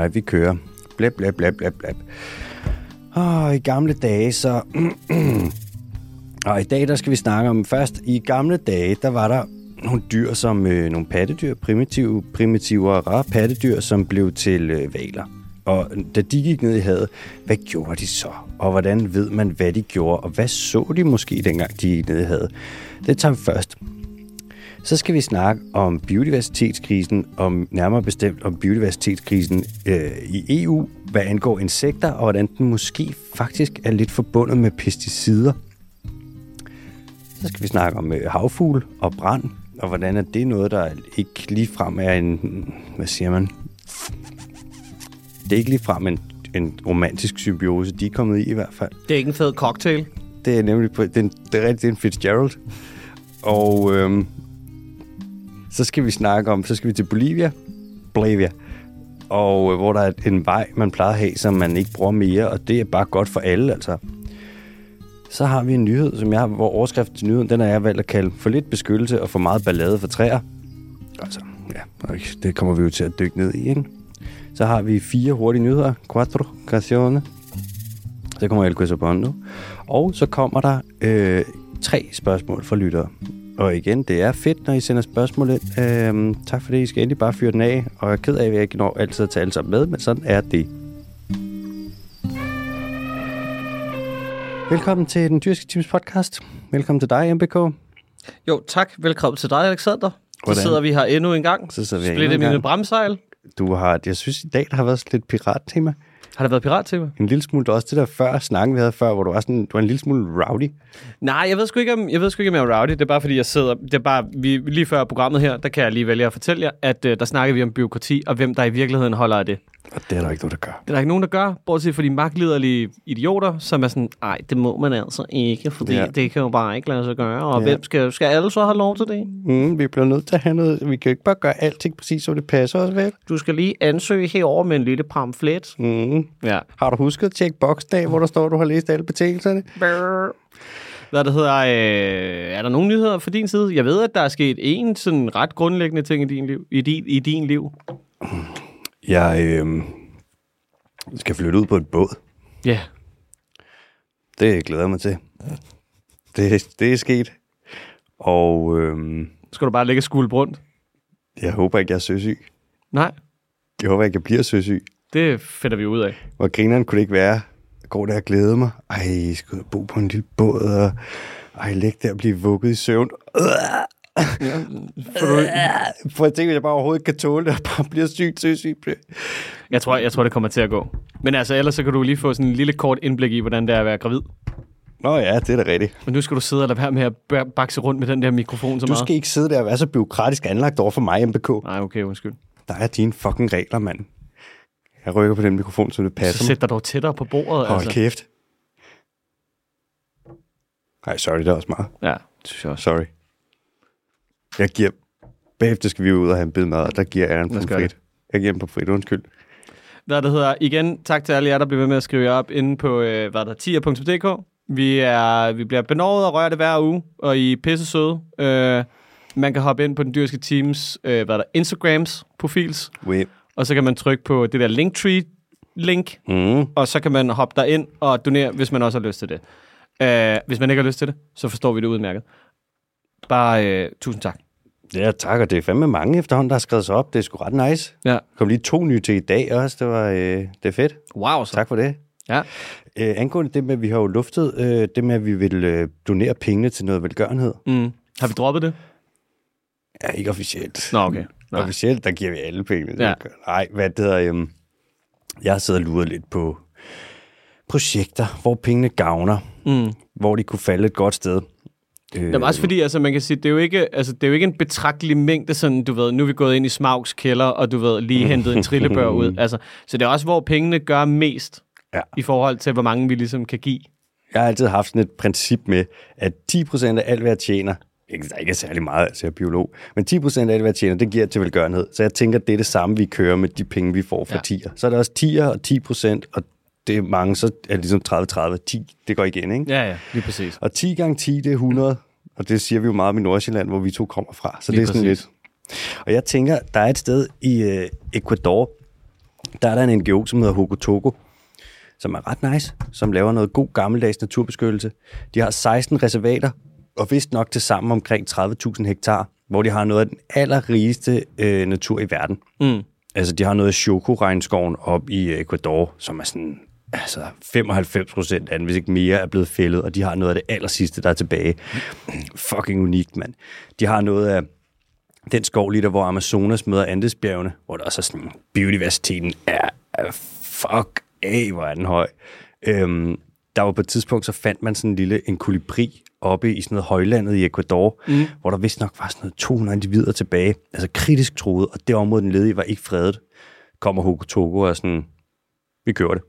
Alright, vi kører. Blæb, blæb, blæb, blæb, blæb. Og i gamle dage, så... og i dag, der skal vi snakke om først. I gamle dage, der var der nogle dyr som øh, nogle pattedyr, primitive, primitive og rare pattedyr, som blev til øh, valer. Og øh, da de gik ned i havet, hvad gjorde de så? Og hvordan ved man, hvad de gjorde? Og hvad så de måske dengang, de gik ned i havet? Det tager vi først. Så skal vi snakke om biodiversitetskrisen, om nærmere bestemt om biodiversitetskrisen øh, i EU, hvad angår insekter, og hvordan den måske faktisk er lidt forbundet med pesticider. Så skal vi snakke om øh, havfugl og brand, og hvordan er det noget, der ikke ligefrem er en, hvad siger man, det er ikke ligefrem en, en romantisk symbiose, de er kommet i i hvert fald. Det er ikke en fed cocktail. Det er nemlig, på, det er, det er rigtig det er en Fitzgerald. Og øhm, så skal vi snakke om, så skal vi til Bolivia, Bolivia, og øh, hvor der er en vej, man plejer at have, som man ikke bruger mere, og det er bare godt for alle, altså. Så har vi en nyhed, som jeg har, hvor overskriften til nyheden, den er jeg valgt at kalde for lidt beskyttelse og for meget ballade for træer. Altså, ja, det kommer vi jo til at dykke ned i, ikke? Så har vi fire hurtige nyheder. Quattro canzone. Så kommer El Quesabondo. Og så kommer der øh, tre spørgsmål fra lyttere. Og igen, det er fedt, når I sender spørgsmål ind. Øhm, tak for det. I skal endelig bare fyre den af. Og jeg er ked af, at jeg ikke når altid at tage alle sammen med, men sådan er det. Velkommen til den dyrske teams podcast. Velkommen til dig, MBK. Jo, tak. Velkommen til dig, Alexander. Hvordan? Så sidder vi her endnu en gang. Så sidder vi her Splitte endnu en mine bremsejl. Du har, jeg synes i dag, der har været lidt pirattema. Har det været pirat-tema? En lille smule, det også det der før snakken, vi havde før, hvor du var, sådan, du var en lille smule rowdy. Nej, jeg ved sgu ikke, om jeg, ved sgu ikke, om jeg er rowdy. Det er bare, fordi jeg sidder... Det er bare, vi, lige før programmet her, der kan jeg lige vælge at fortælle jer, at uh, der snakker vi om byråkrati, og hvem der i virkeligheden holder af det. Og det er der ikke noget, der gør. Det er der ikke nogen, der gør, bortset fra de magtliderlige idioter, som er sådan, nej, det må man altså ikke, fordi Ja. det kan jo bare ikke lade sig gøre. Og Ja. hvem skal, skal alle så have lov til det? Mm, vi bliver nødt til at have noget. Vi kan jo ikke bare gøre alting præcis, som det passer os, vel? Du skal lige ansøge herover med en lille pamflet. Mm. Ja. Har du husket at tjekke boksen af, hvor der står, du har læst alle betingelserne? Brrr. Hvad det hedder, øh, er der nogle nyheder fra din side? Jeg ved, at der er sket en sådan ret grundlæggende ting i din liv. I din, i din liv. Jeg øh, skal flytte ud på et båd. Ja. Yeah. Det glæder jeg mig til. Det, det er sket. Og øh, Skal du bare lægge skuld rundt? jeg håber ikke, jeg er søsyg. Nej, Jeg håber ikke, jeg bliver søsyg. det finder vi ud af. Hvor grineren kunne det ikke være. Jeg går der og glæder mig. Ej, jeg skal bo på en lille båd. Og, ej, læg der og blive vugget i søvn. Ja, for du, For jeg tænker, at jeg bare overhovedet ikke kan tåle det, og bare bliver sygt, søsyg. jeg, tror, jeg tror, det kommer til at gå. Men altså, ellers så kan du lige få sådan en lille kort indblik i, hvordan det er at være gravid. Nå ja, det er da rigtigt. Men nu skal du sidde og lade være med at bakse rundt med den der mikrofon så Du meget. skal ikke sidde der og være så byråkratisk anlagt over for mig, MBK. Nej, okay, undskyld. Der er dine fucking regler, mand. Jeg rykker på den mikrofon, så det Så passer mig. sæt dig dog tættere på bordet. Hold altså. kæft. Nej, sorry, det er også meget. Ja, det synes jeg også. Sorry. Jeg giver... Bagefter skal vi ud og have en bid mad, og der giver jeg en frit. Jeg giver den på frit, undskyld. Hvad det hedder, igen, tak til alle jer, der bliver ved med at skrive jer op inde på, øh, hvad der tier.dk. Vi, er, vi bliver benovet og rørt hver uge, og I er pisse søde. Øh, man kan hoppe ind på den dyrske teams, øh, hvad der Instagrams profils, Oui. og så kan man trykke på det der Linktree link, Mm. og så kan man hoppe derind og donere, hvis man også har lyst til det. Øh, hvis man ikke har lyst til det, så forstår vi det udmærket. Bare øh, tusind tak. Ja, tak, og det er fandme mange efterhånden, der har skrevet sig op. Det er sgu ret nice. Ja. Kom lige to nye til i dag også. Det var øh, det er fedt. Wow, så. Tak for det. Ja. Øh, angående det med, at vi har jo luftet øh, det med, at vi vil øh, donere pengene til noget velgørenhed. Mm. Har vi droppet det? Ja, ikke officielt. Nå, okay. Nej. Officielt, der giver vi alle pengene. Ja. Nej, hvad det hedder... Øhm, jeg har siddet og luret lidt på projekter, hvor pengene gavner. Mm. Hvor de kunne falde et godt sted. Øh, Jamen også fordi, altså, man kan sige, det er jo ikke, altså, det er jo ikke en betragtelig mængde, sådan, du ved, nu er vi gået ind i Smaugs kælder, og du ved, lige hentet en trillebør ud. Altså, så det er også, hvor pengene gør mest, Ja. i forhold til, hvor mange vi ligesom kan give. Jeg har altid haft sådan et princip med, at 10% af alt, hvad jeg tjener, ikke, der ikke er særlig meget, altså jeg er biolog, men 10% af alt, hvad jeg tjener, det giver til velgørenhed. Så jeg tænker, det er det samme, vi kører med de penge, vi får fra ja. tier. Så er der også tier og 10%, og det er mange, så er det ligesom 30-30. 10, det går igen, ikke? Ja, ja, lige præcis. Og 10 gange 10, det er 100, og det siger vi jo meget om i Nordsjælland, hvor vi to kommer fra. Så Lige det er sådan præcis. lidt. Og jeg tænker, der er et sted i øh, Ecuador, der er der en NGO, som hedder Hokotogo, som er ret nice, som laver noget god gammeldags naturbeskyttelse. De har 16 reservater, og vist nok til sammen omkring 30.000 hektar, hvor de har noget af den allerrigeste øh, natur i verden. Mm. Altså, de har noget af Choco-regnskoven op i Ecuador, som er sådan altså 95 procent af den, hvis ikke mere, er blevet fældet, og de har noget af det aller sidste, der er tilbage. Fucking unikt, mand. De har noget af den skov lige der, hvor Amazonas møder Andesbjergene, hvor der også er sådan, biodiversiteten er, er fuck af, hvor er den høj. Øhm, der var på et tidspunkt, så fandt man sådan en lille en kolibri oppe i sådan noget højlandet i Ecuador, mm. hvor der vist nok var sådan noget 200 individer tilbage, altså kritisk troet, og det område, den led i, var ikke fredet. Kommer Togo og sådan, vi kører det.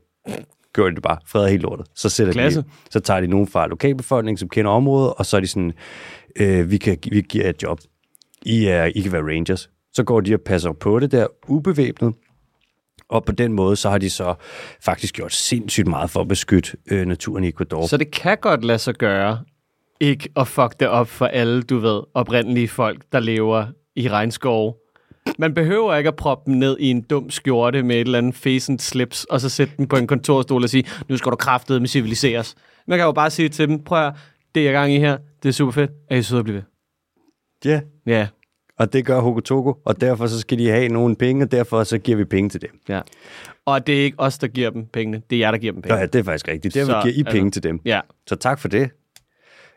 Gør det bare, freder helt lortet. Så, sætter Klasse. de, så tager de nogen fra lokalbefolkningen, som kender området, og så er de sådan, øh, vi, kan, vi giver jer et job. I, er, I kan være rangers. Så går de og passer på det der, ubevæbnet, og på den måde, så har de så faktisk gjort sindssygt meget for at beskytte øh, naturen i Ecuador. Så det kan godt lade sig gøre, ikke at fuck det op for alle, du ved, oprindelige folk, der lever i regnskov. Man behøver ikke at proppe dem ned i en dum skjorte med et eller andet facent slips, og så sætte dem på en kontorstol og sige, nu skal du kraftede med civiliseres. Man kan jo bare sige til dem, prøv at det er gang i her, det er super fedt, er I søde at blive ved? Ja, Ja, og det gør Hokotogo, og derfor så skal de have nogle penge, og derfor så giver vi penge til dem. ja. Og det er ikke os, der giver dem pengene, det er jer, der giver dem penge. Ja, det er faktisk rigtigt. Derfor Så, giver I penge altså- til dem. Ja, Så tak for det.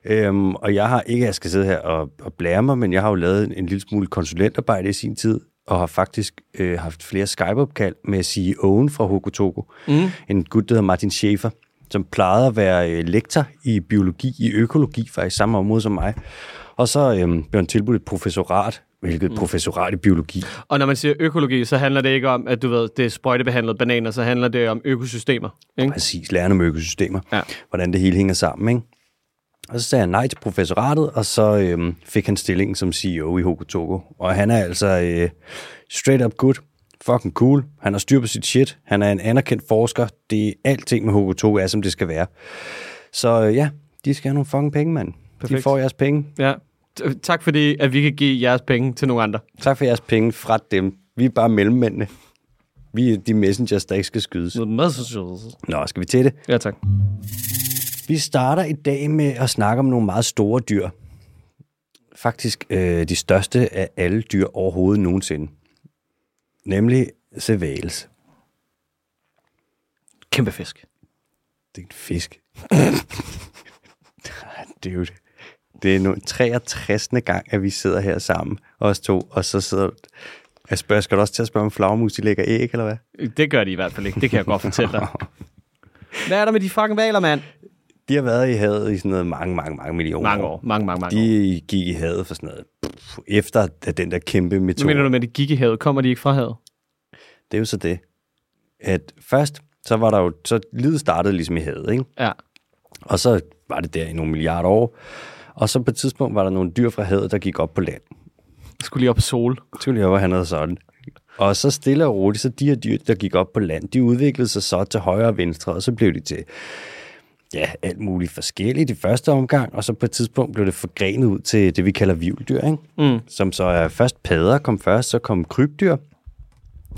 Øhm, og jeg har ikke, jeg skal sidde her og, og blære mig, men jeg har jo lavet en, en lille smule konsulentarbejde i sin tid, og har faktisk øh, haft flere Skype-opkald med CEO'en fra Hokotogo. Mm. En gut, der hedder Martin Schaefer, som plejede at være øh, lektor i biologi, i økologi, faktisk samme område som mig. Og så øh, blev han tilbudt et professorat, hvilket mm. professorat i biologi. og når man siger økologi, så handler det ikke om, at du ved, det er sprøjtebehandlede bananer, så handler det om økosystemer. Ikke? Præcis, lærerne om økosystemer. Ja. Hvordan det hele hænger sammen, ikke? Og så sagde han nej til professoratet, og så øhm, fik han stillingen som CEO i Hokotogo. Og han er altså øh, straight up good, fucking cool. Han har styr på sit shit. Han er en anerkendt forsker. Det er alting med Hokotogo er, som det skal være. Så øh, ja, de skal have nogle fucking penge, mand. De får jeres penge. Ja. Tak fordi, at vi kan give jeres penge til nogle andre. Tak for jeres penge fra dem. Vi er bare mellemmændene. Vi er de messengers, der ikke skal skydes. Nå, skal vi til det? Ja, tak. Vi starter i dag med at snakke om nogle meget store dyr. Faktisk øh, de største af alle dyr overhovedet nogensinde. Nemlig Cevales. Kæmpe fisk. Det er en fisk. Dude. Det er nu 63. gang, at vi sidder her sammen, os to, og så sidder... Jeg spørger, skal du også til at spørge, om flagermus de lægger æg, eller hvad? Det gør de i hvert fald ikke. Det kan jeg godt fortælle dig. Hvad er der med de fucking valer, mand? De har været i havet i sådan noget mange, mange, mange millioner Mange år. Mange, mange, mange år. De gik i havet for sådan noget, pff, efter at den der kæmpe Nu metode. mener du med, at de gik i havet? Kommer de ikke fra havet? Det er jo så det, at først, så var der jo, så livet startede ligesom i havet, ikke? Ja. Og så var det der i nogle milliarder år. Og så på et tidspunkt var der nogle dyr fra havet, der gik op på land. Skulle lige op på sol. Skulle lige op og have noget sådan. Og så stille og roligt, så de her dyr, der gik op på land, de udviklede sig så til højre og venstre, og så blev de til ja, alt muligt forskelligt i første omgang, og så på et tidspunkt blev det forgrenet ud til det, vi kalder vivldyr, ikke? Mm. som så er først padder kom først, så kom krybdyr,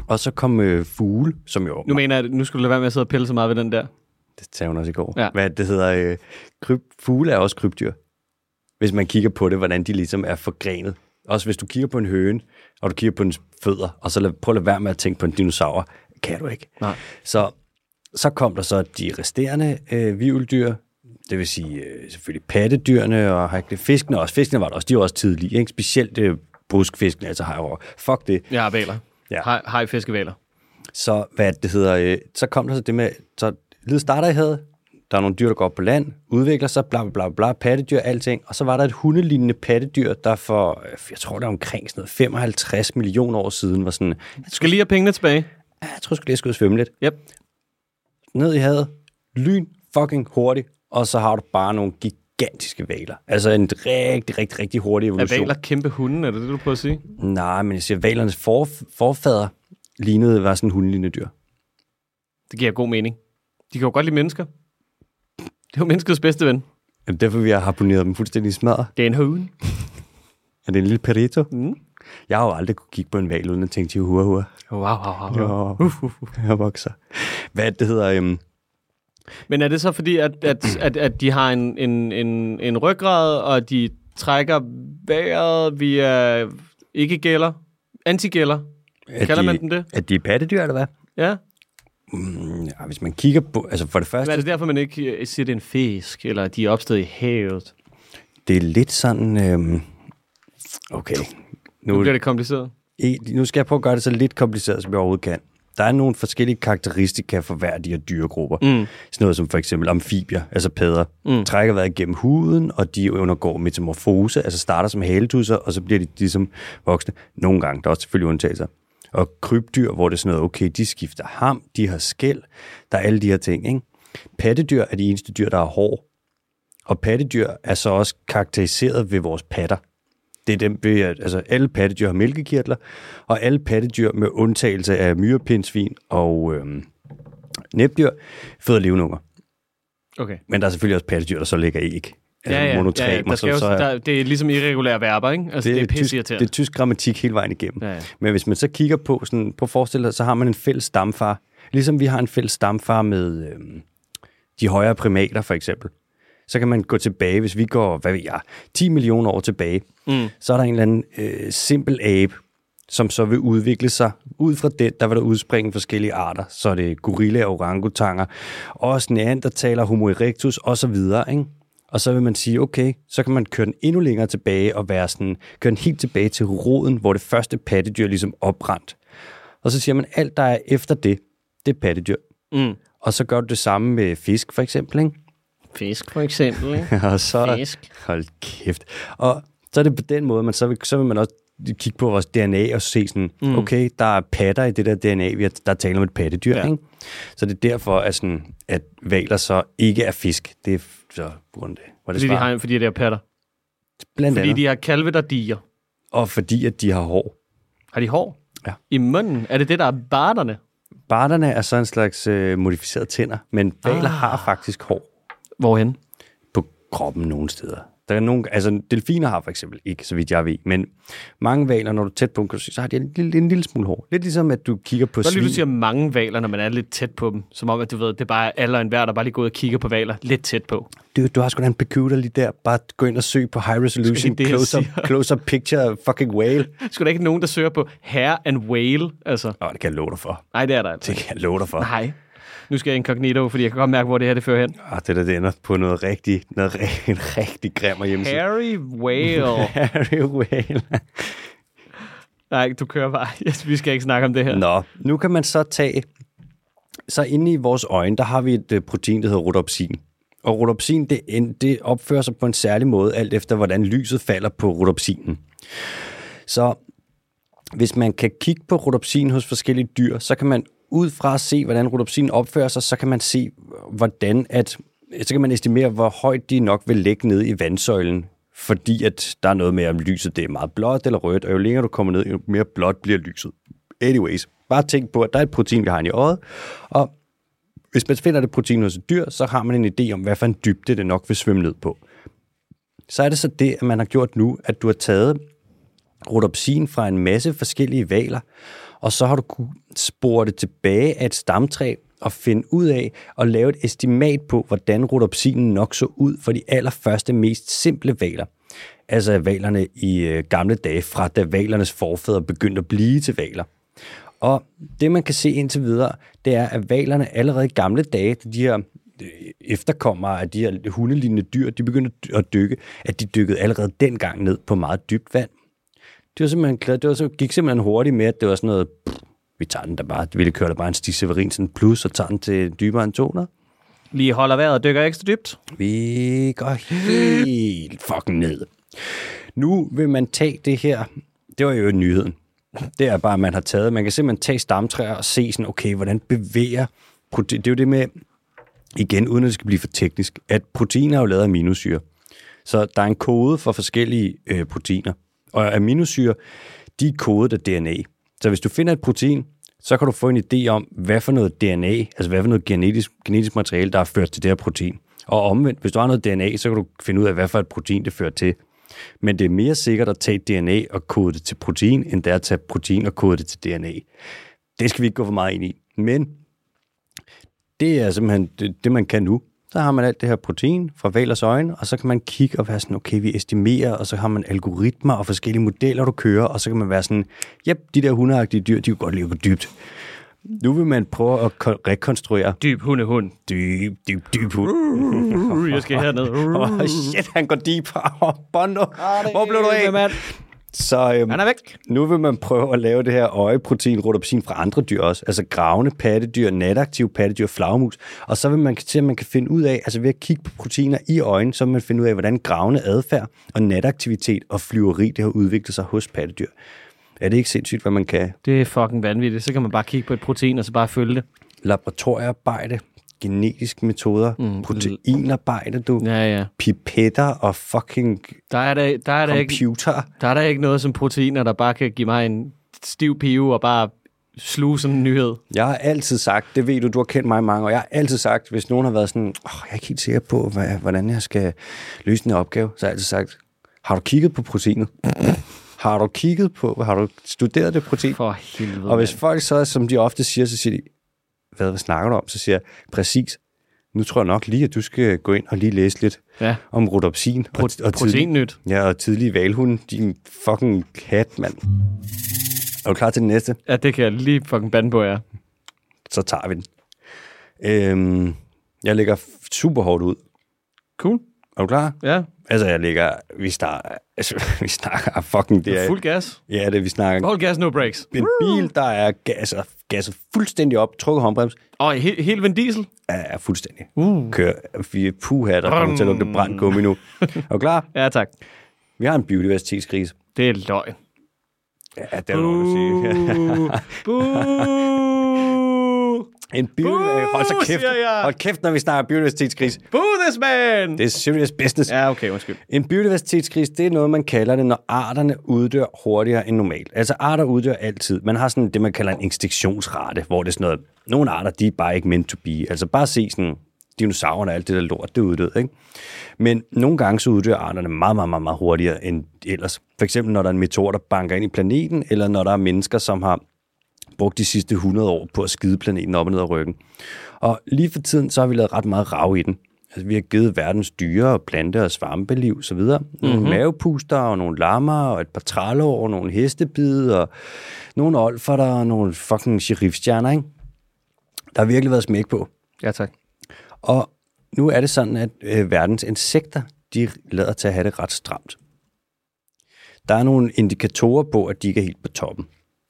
og så kom øh, fugle, som jo... Nu mener jeg, at nu skulle du lade være med at sidde og pille så meget ved den der. Det sagde hun også i går. Ja. Hvad det hedder, øh, kryb, fugle er også krybdyr. Hvis man kigger på det, hvordan de ligesom er forgrenet. Også hvis du kigger på en høne, og du kigger på dens fødder, og så lad, prøv at lade være med at tænke på en dinosaur. Kan du ikke. Nej. Så, så kom der så de resterende øh, vivldyr, det vil sige øh, selvfølgelig pattedyrene, og fiskene også. Fiskene var der også, de var også tidlige, ikke? specielt øh, buskfiskene, altså hejrover. Fuck det. Jeg har valer. Ja. Hej, hej fiskevaler. Så hvad det hedder, øh, så kom der så det med, så livet starter i havet, der er nogle dyr, der går på land, udvikler sig, bla bla bla, bla pattedyr, alting, og så var der et hundelignende pattedyr, der for, øh, jeg tror det er omkring sådan noget 55 millioner år siden, var sådan, Du skal lige have pengene tilbage. "Ah, jeg tror lige, jeg skal ud og svømme lidt. Yep. Ned i havet, lyn, fucking hurtigt, og så har du bare nogle gigantiske valer. Altså en rigtig, rigtig, rigtig hurtig Er evolution. valer kæmpe hunde? Er det det, du prøver at sige? Nej, men jeg siger, valernes for, forfader lignede var sådan en hundelignende dyr. Det giver god mening. De kan jo godt lide mennesker. Det er jo menneskets bedste ven. Jamen, derfor vi har harponeret dem fuldstændig smadret. Det er en hund. Er det en lille perito? Mm. Jeg har jo aldrig kunne kigge på en valg, uden at tænke til hua hua. Wow, wow, wow. wow. Jeg vokser. Hvad det hedder, øhm, Men er det så fordi, at, at, at, at de har en, en, en, en ryggrad, og de trækker vejret via ikke gælder, antigælder? at Kalder de, man dem det? At de er pattedyr, eller hvad? Ja. Mm, ja, hvis man kigger på, altså for det første, Men er det derfor, man ikke øh, siger, det er en fisk, eller at de er opstået i havet? det er lidt sådan, øhm, okay, Nu nu, bliver det kompliceret. i- nu skal jeg prøve at gøre det så lidt kompliceret, som jeg overhovedet kan. Der er nogle forskellige karakteristika for hver af de her dyregrupper. Mm. Sådan noget som for eksempel amfibier, altså padder, mm. trækker vejret igennem huden, og de undergår metamorfose, altså starter som haletusser, og så bliver de ligesom voksne. Nogle gange, der er også selvfølgelig undtagelser. Og krybdyr, hvor det er sådan noget, okay, de skifter ham, de har skæld, der er alle de her ting, ikke? Pattedyr er de eneste dyr, der har hår. Og pattedyr er så også karakteriseret ved vores patter. Det er dem, ved, at altså, alle pattedyr har mælkekirtler, og alle pattedyr med undtagelse af myrepindsvin og øhm, næbdyr føder levende unger. Okay. Men der er selvfølgelig også pattedyr, der så lægger æg. Altså Ja, ja, ja, monotremer, ja, der skal som så er, der, det er ligesom irregulære verber, ikke? Altså, det, det er tysk, det er tysk grammatik hele vejen igennem. Ja, ja. Men hvis man så kigger på, sådan, på forestil dig, så har man en fælles stamfar. Ligesom vi har en fælles stamfar med øhm, de højere primater, for eksempel. Så kan man gå tilbage, hvis vi går, hvad ved jeg, 10 millioner år tilbage, Mm. så er der en eller anden øh, simpel abe, som så vil udvikle sig. Ud fra den, der vil der udspringe forskellige arter. Så er det gorilla, orangutanger, også neandertaler, homo erectus osv., ikke? Og så vil man sige, okay, så kan man køre den endnu længere tilbage og være sådan, køre den helt tilbage til roden, hvor det første pattedyr ligesom opbrændt. Og så siger man, alt der er efter det, det er pattedyr. Mm. Og så gør du det samme med fisk, for eksempel, ikke? Fisk, for eksempel, ikke? og så, Fisk. Hold kæft. Og så er det på den måde, man så vil, så vil man også kigge på vores DNA og se sådan, mm. okay, der er patter i det der DNA, vi har, der taler om et pattedyr, Ja. ikke? Så det er derfor, at, sådan, at valer så ikke er fisk. Det er så på grund af det. Var det Fordi de, har, fordi det er patter. Blandt Fordi andet. de har kalve, der diger. Og fordi, at de har hår. Har de hår? Ja. I munden? Er det det, der er barterne? Barterne er så en slags øh, modificeret tænder, men valer Ah. har faktisk hår Hvorhen? på kroppen nogle steder. Der er nogle, altså delfiner har for eksempel ikke, så vidt jeg ved, men mange valer, når du er tæt på dem, kan du se, så har de en lille, en lille smule hår. Lidt ligesom, at du kigger på svin. du siger mange valer, når man er lidt tæt på dem. Som om, at du ved, det er bare alle og enhver, der bare lige går ud og kigger på valer lidt tæt på. Du, du har sgu da en computer lige der. Bare gå ind og søg på high resolution, det, close up, close up picture fucking whale. Skulle der ikke nogen, der søger på hair and whale? Altså, Nå, det kan jeg love dig for. nej, det er der altså. Det kan jeg love dig for. Nej. Nu skal jeg incognito, fordi jeg kan godt mærke, hvor det her det fører hen. Ah, det der, det ender på noget rigtig, noget, ri- en rigtig grim hjemmeside. Harry Whale. Harry Whale. Nej, du kører bare. Yes, vi skal ikke snakke om det her. Nå, nu kan man så tage... Så inde i vores øjne, der har vi et øh, protein, der hedder rhodopsin. Og rhodopsin, det, det opfører sig på en særlig måde, alt efter hvordan lyset falder på rhodopsinen. Så hvis man kan kigge på rhodopsin hos forskellige dyr, så kan man ud fra at se, hvordan rhodopsin opfører sig, så kan man se, hvordan at, så kan man estimere, hvor højt de nok vil ligge ned i vandsøjlen, fordi at der er noget med, om lyset det er meget blåt eller rødt, og jo længere du kommer ned, jo mere blåt bliver lyset. Anyways, bare tænk på, at der er et protein, vi har i øjet, og hvis man finder det protein hos et dyr, så har man en idé om, hvad for en dybde det nok vil svømme ned på. Så er det så det, at man har gjort nu, at du har taget rhodopsin fra en masse forskellige valer, og så har du kunne spore det tilbage af et stamtræ og finde ud af og lave et estimat på, hvordan rhodopsinen nok så ud for de allerførste, mest simple valer. Altså valerne i øh, gamle dage, fra da valernes forfædre begyndte at blive til valer. Og det, man kan se indtil videre, det er, at valerne allerede i gamle dage, de her øh, efterkommere af de her hundelignende dyr, de begyndte at dykke, at de dykkede allerede dengang ned på meget dybt vand. Det var simpelthen det var så, gik simpelthen hurtigt med, at det var sådan noget, pff, vi tager den der bare, vi kører der bare en Stig Severinsen plus, og tager den til dybere end 200. Lige holder vejret og dykker ekstra dybt. Vi går helt fucking ned. Nu vil man tage det her, det var jo nyheden. Det er bare, at man har taget, man kan simpelthen tage stamtræer og se sådan, okay, hvordan bevæger protein. Det er jo det med, igen, uden at det skal blive for teknisk, at proteiner er jo lavet af aminosyre. Så der er en kode for forskellige øh, proteiner. Og aminosyre, de er kodet af DNA. Så hvis du finder et protein, så kan du få en idé om, hvad for noget DNA, altså hvad for noget genetisk, genetisk materiale, der er ført til det her protein. Og omvendt, hvis du har noget DNA, så kan du finde ud af, hvad for et protein det fører til. Men det er mere sikkert at tage DNA og kode det til protein, end det er at tage protein og kode det til DNA. Det skal vi ikke gå for meget ind i. Men det er simpelthen det, det man kan nu. Så har man alt det her protein fra valers øjne, og så kan man kigge og være sådan, okay, vi estimerer, og så har man algoritmer og forskellige modeller, du kører, og så kan man være sådan, jep, de der hundeagtige dyr, de kan godt leve dybt. Nu vil man prøve at ko- rekonstruere Dyb hunde, hund. dyb, dyb, dyb hund. Uh, jeg skal herned. Oh, shit, han går deep. Oh, Bondo, hvor blev du af? Så øhm, Han er væk. nu vil man prøve at lave det her øjeprotein, rhodopsin fra andre dyr også. Altså gravende pattedyr, nataktive pattedyr, flagermus. Og så vil man se, at man kan finde ud af, altså ved at kigge på proteiner i øjen, så vil man finde ud af, hvordan gravende adfærd og nataktivitet og flyveri, det har udviklet sig hos pattedyr. Er det ikke sindssygt, hvad man kan? Det er fucking vanvittigt. Så kan man bare kigge på et protein, og så bare følge det. Laboratoriearbejde, genetiske metoder, mm. proteinarbejde, du, Ja, ja. pipetter og fucking Der er der, der, er der, ikke, computer. der er der ikke noget som proteiner, der bare kan give mig en stiv pive og bare sluge sådan en nyhed. Jeg har altid sagt, det ved du, du har kendt mig mange år, jeg har altid sagt, hvis nogen har været sådan, oh, jeg er ikke helt sikker på, hvad, hvordan jeg skal løse den her opgave, så har jeg altid sagt, har du kigget på proteinet? Har du kigget på, har du studeret det protein? For helvede. Og hvis folk så, som de ofte siger, så siger de, hvad, hvad snakker du om? Så siger jeg, præcis, nu tror jeg nok lige, at du skal gå ind og lige læse lidt Ja. om rhodopsin. Pro- og, og tidlig, proteinnyt. ja, og tidlig valhund, din fucking kat, mand. Er du klar til den næste? Ja, det kan jeg lige fucking bande på, ja. så tager vi den. Øhm, jeg lægger super hårdt ud. Cool. Er du klar? Ja, Altså, jeg lægger... Vi, starter, altså, vi snakker fucking... Det er, fuld gas. ja, det vi snakker. Fuld gas, no breaks. En bil, der er gasset, gasset fuldstændig op, trukket håndbrems, Og he- helt Vin Diesel. er fuldstændig. Uh. Kører vi puha, der kommer til at lugte brændt gummi nu. Er du klar? Ja, tak. Vi har en biodiversitetskrise. Det er løgn. Ja, det er at sige. Boo! En biodiversitetskrise. Hold så kæft. Hold kæft, når vi snakker biodiversitetskrise. Boo this man! Det er serious business. Ja, okay, undskyld. En biodiversitetskrise, det er noget, man kalder det, når arterne uddør hurtigere end normalt. Altså arter uddør altid. Man har sådan det, man kalder en ekstinktionsrate, hvor det er sådan noget, nogle arter, de er bare ikke meant to be. Altså bare se sådan, dinosaurerne og alt det der lort, det uddød, ikke? Men nogle gange så uddør arterne meget, meget, meget, meget hurtigere end ellers. For eksempel når der er en meteor, der banker ind i planeten, eller når der er mennesker, som har brugt de sidste 100 år på at skide planeten op og ned ad ryggen. Og lige for tiden, så har vi lavet ret meget rav i den. Altså, vi har givet verdens dyre og plante- og svampeliv så videre. Nogle mm-hmm. mavepuster og nogle lammer og et par trælår og nogle hestebid og nogle olferter og nogle fucking sheriffstjerner, ikke? Der har virkelig været smæk på. Ja, tak. Og nu er det sådan, at øh, verdens insekter, de lader til at have det ret stramt. Der er nogle indikatorer på, at de ikke er helt på toppen.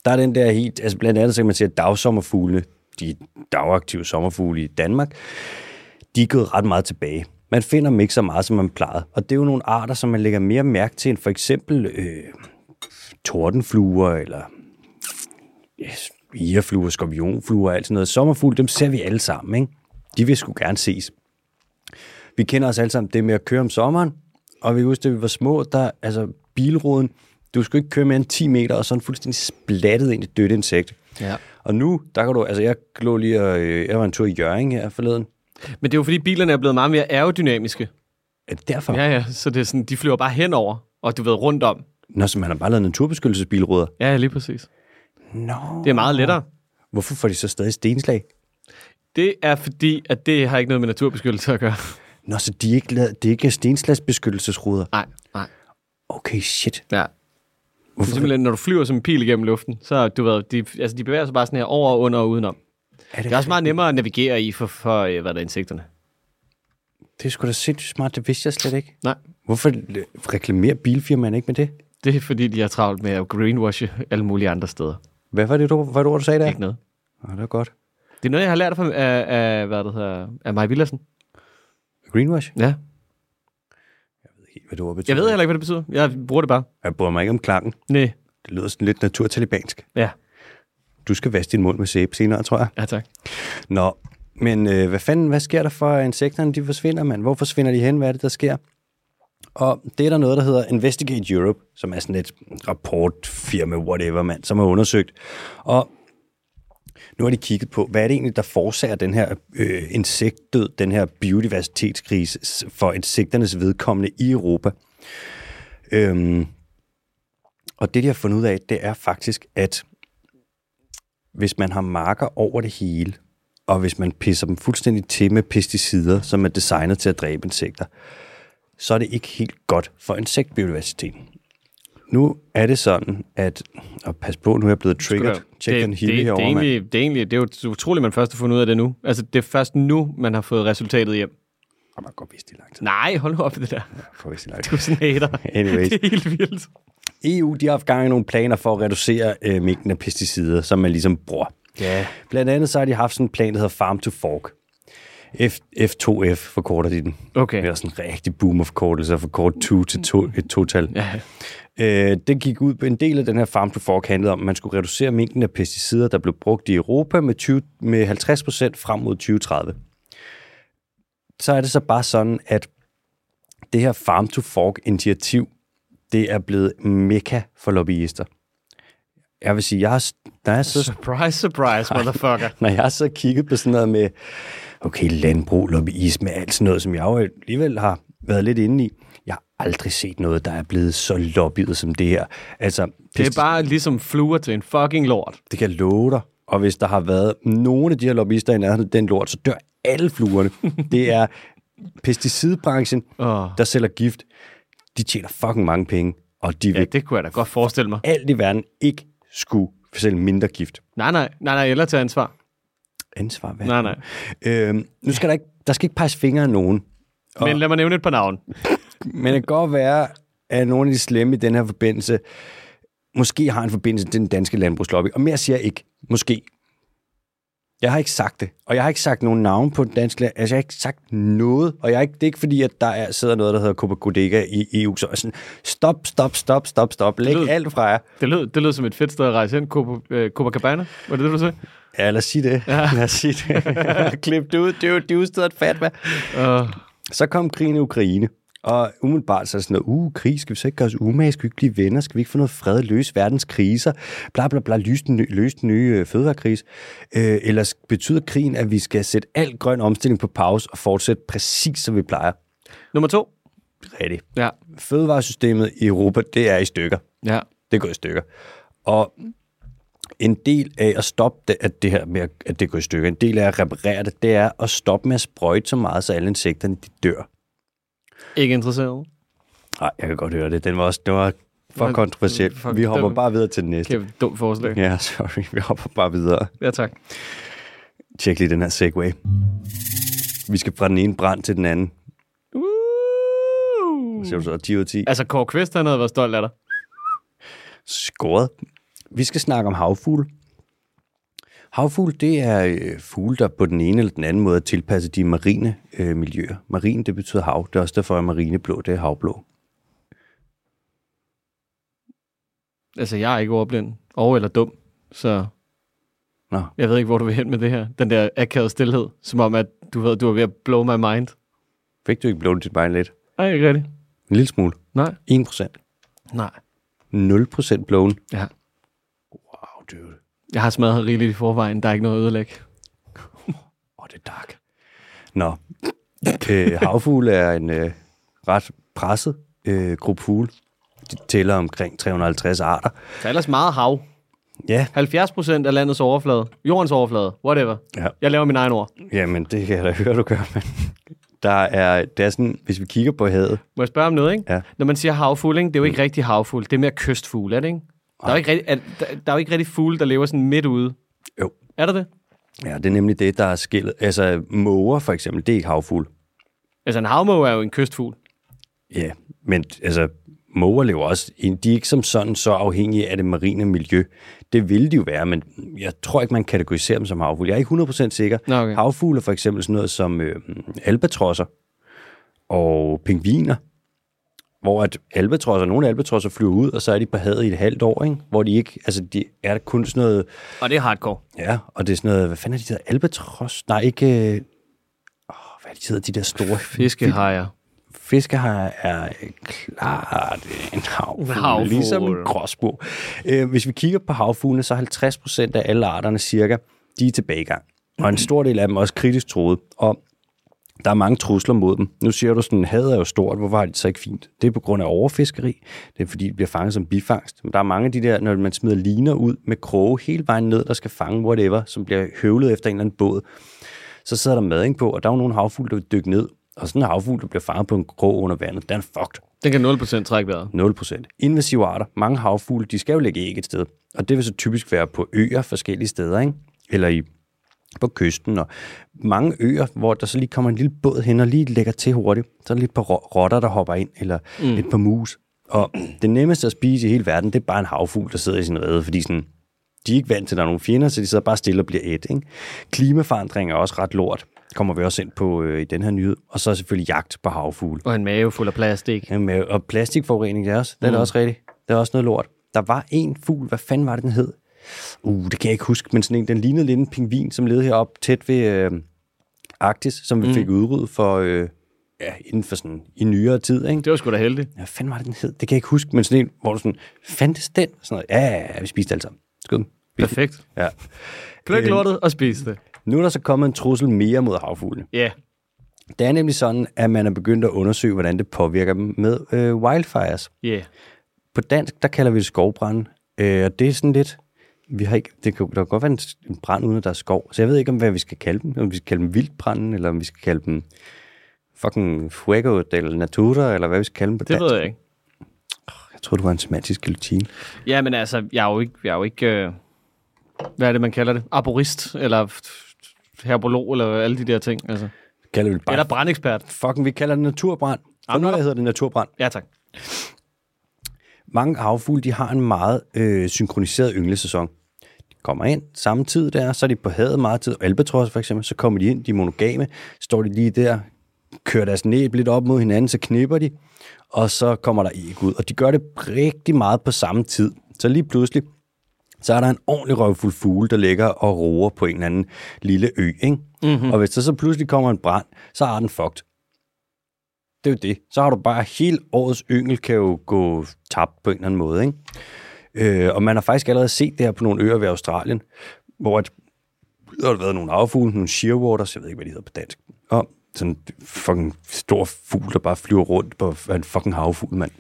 Der er den der helt, altså blandt andet så kan man se, at dagsommerfugle, de dagaktive sommerfugle i Danmark, de er gået ret meget tilbage. Man finder dem ikke så meget, som man plejede. Og det er jo nogle arter, som man lægger mere mærke til, end for eksempel øh, tordenfluer, eller yes, irefluer, skorpionfluer og alt sådan noget. Sommerfugle, dem ser vi alle sammen, ikke? De vil sgu gerne ses. Vi kender os alle sammen det med at køre om sommeren, og vi husker, da vi var små, der, altså bilruden, du skulle ikke køre mere end 10 meter, og sådan fuldstændig splattet ind i dødt insekt. Ja. Og nu, der kan du, altså jeg lå lige og, øh, jeg var en tur i Jørgen her forleden. Men det er jo fordi, bilerne er blevet meget mere aerodynamiske. Er det derfor? Ja, ja, så det er sådan, de flyver bare henover, og du ved, rundt om. Nå, så man har bare lavet naturbeskyttelsesbilruder. Ja, lige præcis. Nå. Det er meget lettere. Hvorfor får de så stadig stenslag? Det er fordi, at det har ikke noget med naturbeskyttelse at gøre. Nå, så de er ikke, lavet, det er ikke stenslagsbeskyttelsesruder. Nej, nej. Okay, shit. Ja. Hvorfor? Simpelthen, når du flyver som en pil igennem luften, så du ved, de, altså, de bevæger sig bare sådan her over og under og udenom. Er Det er også meget nemmere at navigere i for, for øh, hvad der er insekterne. Det er sgu da sindssygt smart, det vidste jeg slet ikke. Nej, Hvorfor reklamerer bilfirmaerne ikke med det? det er fordi, de har travlt med at greenwashe alle mulige andre steder. Hvad var det, du, hvad det ord, du sagde der? Ikke noget. Nå, det var godt. Det er noget, jeg har lært af, af, af hvad det hedder, af Maja Villersen. Greenwash? Ja. Hvad det ord betyder. Jeg ved heller ikke, hvad det betyder. Jeg bruger det bare. Jeg bryder mig ikke om klangen. Nej. Det lyder sådan lidt naturtalibansk. Ja. Du skal vaske din mund med sæbe senere, tror jeg. Ja, tak. Nå, men øh, hvad fanden, hvad sker der for, insekterne de forsvinder, mand? Hvor forsvinder de hen? Hvad er det, der sker? Og det er der noget, der hedder Investigate Europe, som er sådan et rapportfirma, whatever, mand, som har undersøgt. Og nu har de kigget på, hvad er det egentlig, der forårsager den her øh, insektdød, den her biodiversitetskrise for insekternes vedkommende i Europa. Øhm, og det, de har fundet ud af, det er faktisk, at hvis man har marker over det hele, og hvis man pisser dem fuldstændig til med pesticider, som er designet til at dræbe insekter, så er det ikke helt godt for insektbiodiversiteten. Nu er det sådan, at... Og pas på, nu er jeg blevet triggered. Tjek det, den det, det, det, er herovre, mand. egentlig, det er egentlig, det er jo utroligt, man først har fundet ud af det nu. Altså, det er først nu, man har fået resultatet hjem. Jeg har godt vidst i lang tid. Nej, hold nu op med det der. Jeg har vidst i lang tid. Du er sådan hater. Anyways. Det er helt vildt. EU de har haft gang i nogle planer for at reducere øh, mængden af pesticider, som man ligesom bruger. Ja. Blandt andet så har de haft sådan en plan, der hedder Farm to Fork. F, F2F forkorter de den. Okay. Det er sådan en rigtig boomer forkortelse at forkorte 2 til to, et total. Ja. Øh, det gik ud på en del af den her Farm to Fork handlede om, at man skulle reducere mængden af pesticider, der blev brugt i Europa med, 20, med 50 procent frem mod 2030. Så er det så bare sådan, at det her Farm to Fork initiativ, det er blevet mekka for lobbyister. Jeg vil sige, jeg har, når jeg så Surprise, surprise, motherfucker. når jeg så kigget på sådan noget med, okay, landbrug, lobbyisme, alt sådan noget, som jeg jo alligevel har været lidt inde i, jeg har aldrig set noget, der er blevet så lobbyet som det her. Altså, Det er bare ligesom fluer til en fucking lort. det kan jeg love dig. Og hvis der har været nogen af de her lobbyister i nærheden den lort, så dør alle fluerne. det er pesticidbranchen, Åh. der sælger gift. De tjener fucking mange penge, og de vil Ja, det kunne jeg da godt forestille mig. alt i verden ikke skulle sælge mindre gift. Nej, nej, nej, nej, eller tage ansvar. Ansvar, hvad? Nej, nej. Øhm, nu skal der ikke, der skal ikke peges fingre af nogen. Men lad mig nævne et par navn. Men det kan godt være, at nogle af de slemme i den her forbindelse måske har en forbindelse til den danske landbrugslobby. Og mere siger jeg ikke. Måske. Jeg har ikke sagt det. Og jeg har ikke sagt nogen navn på den danske land- Altså, jeg har ikke sagt noget. Og jeg har ikke, det er ikke fordi, at der er, sidder noget, der hedder Copa Codega i EU. Så er sådan, stop, stop, stop, stop, stop. Læg lød- alt fra jer. Det lød, det lød som et fedt sted at rejse ind. Copa- øh, Copacabana, var det det, du sagde? Ja, lad os sige det. Ja. Lad os sige det. Klip det ud. Det er jo, det er jo stedet fat, hvad? Uh, Så kom krigen i Ukraine, og umiddelbart så er sådan noget, uh, krig, skal vi så ikke gøre os umage, skal vi ikke blive venner, skal vi ikke få noget fred, løse verdens kriser, bla bla bla, løse den, ny- løse den nye øh, fødevarekrise. Øh, eller betyder krigen, at vi skal sætte al grøn omstilling på pause og fortsætte præcis, som vi plejer? nummer to. Rigtigt. Ja. Fødevaresystemet i Europa, det er i stykker. Ja. Det går i stykker. Og en del af at stoppe det, at det her med, at- det går i stykker, en del af at reparere det, det er at stoppe med at sprøjte så meget, så alle insekterne de dør. Ikke interesseret. Nej, jeg kan godt høre det. Den var også, det var for fuck, Vi hopper bare videre til den næste. Kæft, dumt forslag. Ja, sorry. Vi hopper bare videre. Ja, tak. Tjek lige den her segway. Vi skal fra den ene brand til den anden. Uh. Så er du så 10 ud af 10. Altså, Kåre Kvist, han havde været stolt af dig. Skåret. Vi skal snakke om havfugle. Havfugle, det er øh, fugle, der på den ene eller den anden måde er tilpasset de marine øh, miljøer. Marin, det betyder hav. Det er også derfor, at marineblå, det er havblå. Altså, jeg er ikke ordblind. Og eller dum. Så Nå, jeg ved ikke, hvor du vil hen med det her. Den der akavede stillhed. Som om, at du ved, du er ved at blow my mind. fik du ikke blået dit bein lidt? Nej, ikke rigtigt. En lille smule. Nej. 1 procent. Nej. 0 procent blown. Ja. Dude. Jeg har smadret rigeligt i forvejen. Der er ikke noget at ødelægge. Åh, oh, det er dark. Nå, øh, havfugle er en øh, ret presset øh, gruppe fugle. De tæller omkring 350 arter. Der er ellers meget hav. Ja, 70 procent af landets overflade. Jordens overflade. Whatever. ja. Jeg laver min egen ord. Jamen, det kan jeg da høre, du gør, men der er, det er sådan, hvis vi kigger på havet, Må jeg spørge om noget, ikke? Ja. Når man siger havfugl, ikke? det er jo ikke rigtig havfugl. Det er mere kystfugl, er det ikke? Der er, jo ikke rigtig, er, der, der er jo ikke rigtig fugle, der lever sådan midt ude. Jo. Er der det? ja, det er nemlig det, der er skillet. Altså, måger for eksempel, det er ikke havfugle. Altså en havmåge er jo en kystfugl. Ja, men altså, måger lever også, de er ikke som sådan så afhængige af det marine miljø. Det ville de jo være, men jeg tror ikke, man kategoriserer dem som havfugle. Jeg er ikke 100% sikker. Nå, okay. Havfugle er for eksempel sådan noget som øh, albatrosser og pingviner, hvor at albatrosser, nogle albatrosser flyver ud, og så er de på havet i et halvt år, ikke? hvor de ikke, altså de er kun sådan noget, Og det er hardcore. ja, og det er sådan noget, hvad fanden er de der albatros? Nej, ikke, øh, åh, hvad er de hedder, de der store Fiskehajer. Fiskehajer er klart en havfugl, havfugl. ligesom en gråsbo. Øh, hvis vi kigger på havfuglene, så er 50 procent af alle arterne cirka, de er tilbagegang. Og en stor del af dem er også kritisk troet. Og Der er mange trusler mod dem. Nu siger du sådan, havet er jo stort, hvorfor har de det så ikke fint? Det er på grund af overfiskeri. Det er fordi, de bliver fanget som bifangst. Men der er mange af de der, når man smider liner ud med kroge hele vejen ned, der skal fange whatever, som bliver høvlet efter en eller anden båd. Så sidder der mading på, og der er jo nogle havfugle, der vil dykke ned. Og sådan en havfugl, der bliver fanget på en krog under vandet, den er fucked. Den kan 0% trække vejret. 0% Invasive arter. Mange havfugle, de skal jo lægge æg et sted. Og det vil så typisk være på øer forskellige steder, ikke? Eller i, på kysten. Og mange øer, hvor der så lige kommer en lille båd hen og lige lægger til hurtigt. Så er der lidt ro- rotter, der hopper ind, eller mm. et par mus. Og det nemmeste at spise i hele verden, det er bare en havfugl, der sidder i sin rede, fordi sådan, de er ikke vant til, at der er nogle fjender, så de sidder bare stille og bliver et. Ikke? Klimaforandring er også ret lort, kommer vi også ind på øh, i den her nyhed. Og så selvfølgelig jagt på havfugle. Og en mave fuld af plastik. Jamen, øh, og plastikforurening, det er også, det er mm. også rigtigt. Det er også noget lort. Der var en fugl, hvad fanden var det, den hed? Uh, det kan jeg ikke huske, men sådan en, den lignede lidt en pingvin, som levede heroppe tæt ved øh, Arktis, som vi mm. fik udryddet for, øh, ja, inden for sådan, i nyere tid, ikke? Det var sgu da heldigt. Ja, fanden var det, den hed? Det kan jeg ikke huske, men sådan en, hvor du sådan, fandtes den? Sådan noget. Ja, ja, ja, vi spiste alt sammen. Skål. Perfekt. Ja. Pluk Øhm. lortet og spis det. Nu er der så kommet en trussel mere mod havfuglene. Ja. Yeah. Det er nemlig sådan, at man er begyndt at undersøge, hvordan det påvirker dem med øh, wildfires. Ja. Yeah. På dansk, der kalder vi det skovbrand. Øh, og det er sådan lidt... Vi har ikke, det kan, der kan godt være en, en brand, uden at der er skov. Så jeg ved ikke, om hvad vi skal kalde dem. Om vi skal kalde dem vildbranden, eller om vi skal kalde dem fucking fuego del natura, eller hvad vi skal kalde dem på Det dansk. ved jeg ikke. Jeg tror, du var en semantisk guillotine. Ja, men altså, jeg er jo ikke... Jeg er jo ikke øh, hvad er det, man kalder det? Arborist, eller herbolog, eller alle de der ting. Altså. Kalder vi det bare... Eller brandekspert. Fucking, vi kalder det naturbrand. For nu der- hedder det naturbrand. Ja, tak. Mange havfugle, de har en meget øh, synkroniseret ynglesæson. De kommer ind samme tid der, så er de på havet meget tid. Albatros for eksempel, så kommer de ind, de er monogame, står de lige der, kører deres næb lidt op mod hinanden, så knipper de, og så kommer der æg ud. Og de gør det rigtig meget på samme tid. Så lige pludselig, så er der en ordentlig røvfuld fugle, der ligger og roer på en eller anden lille ø. Ikke? Mm-hmm. Og hvis der så pludselig kommer en brand, så er den fucked. Det er jo det. Så har du bare hele årets yngel kan jo gå tabt på en eller anden måde. Ikke? Øh, og man har faktisk allerede set det her på nogle øer ved Australien, hvor at, der har været nogle affugle, nogle shearwaters, jeg ved ikke, hvad de hedder på dansk, og sådan en fucking stor fugl, der bare flyver rundt på en fucking havfugl, mand.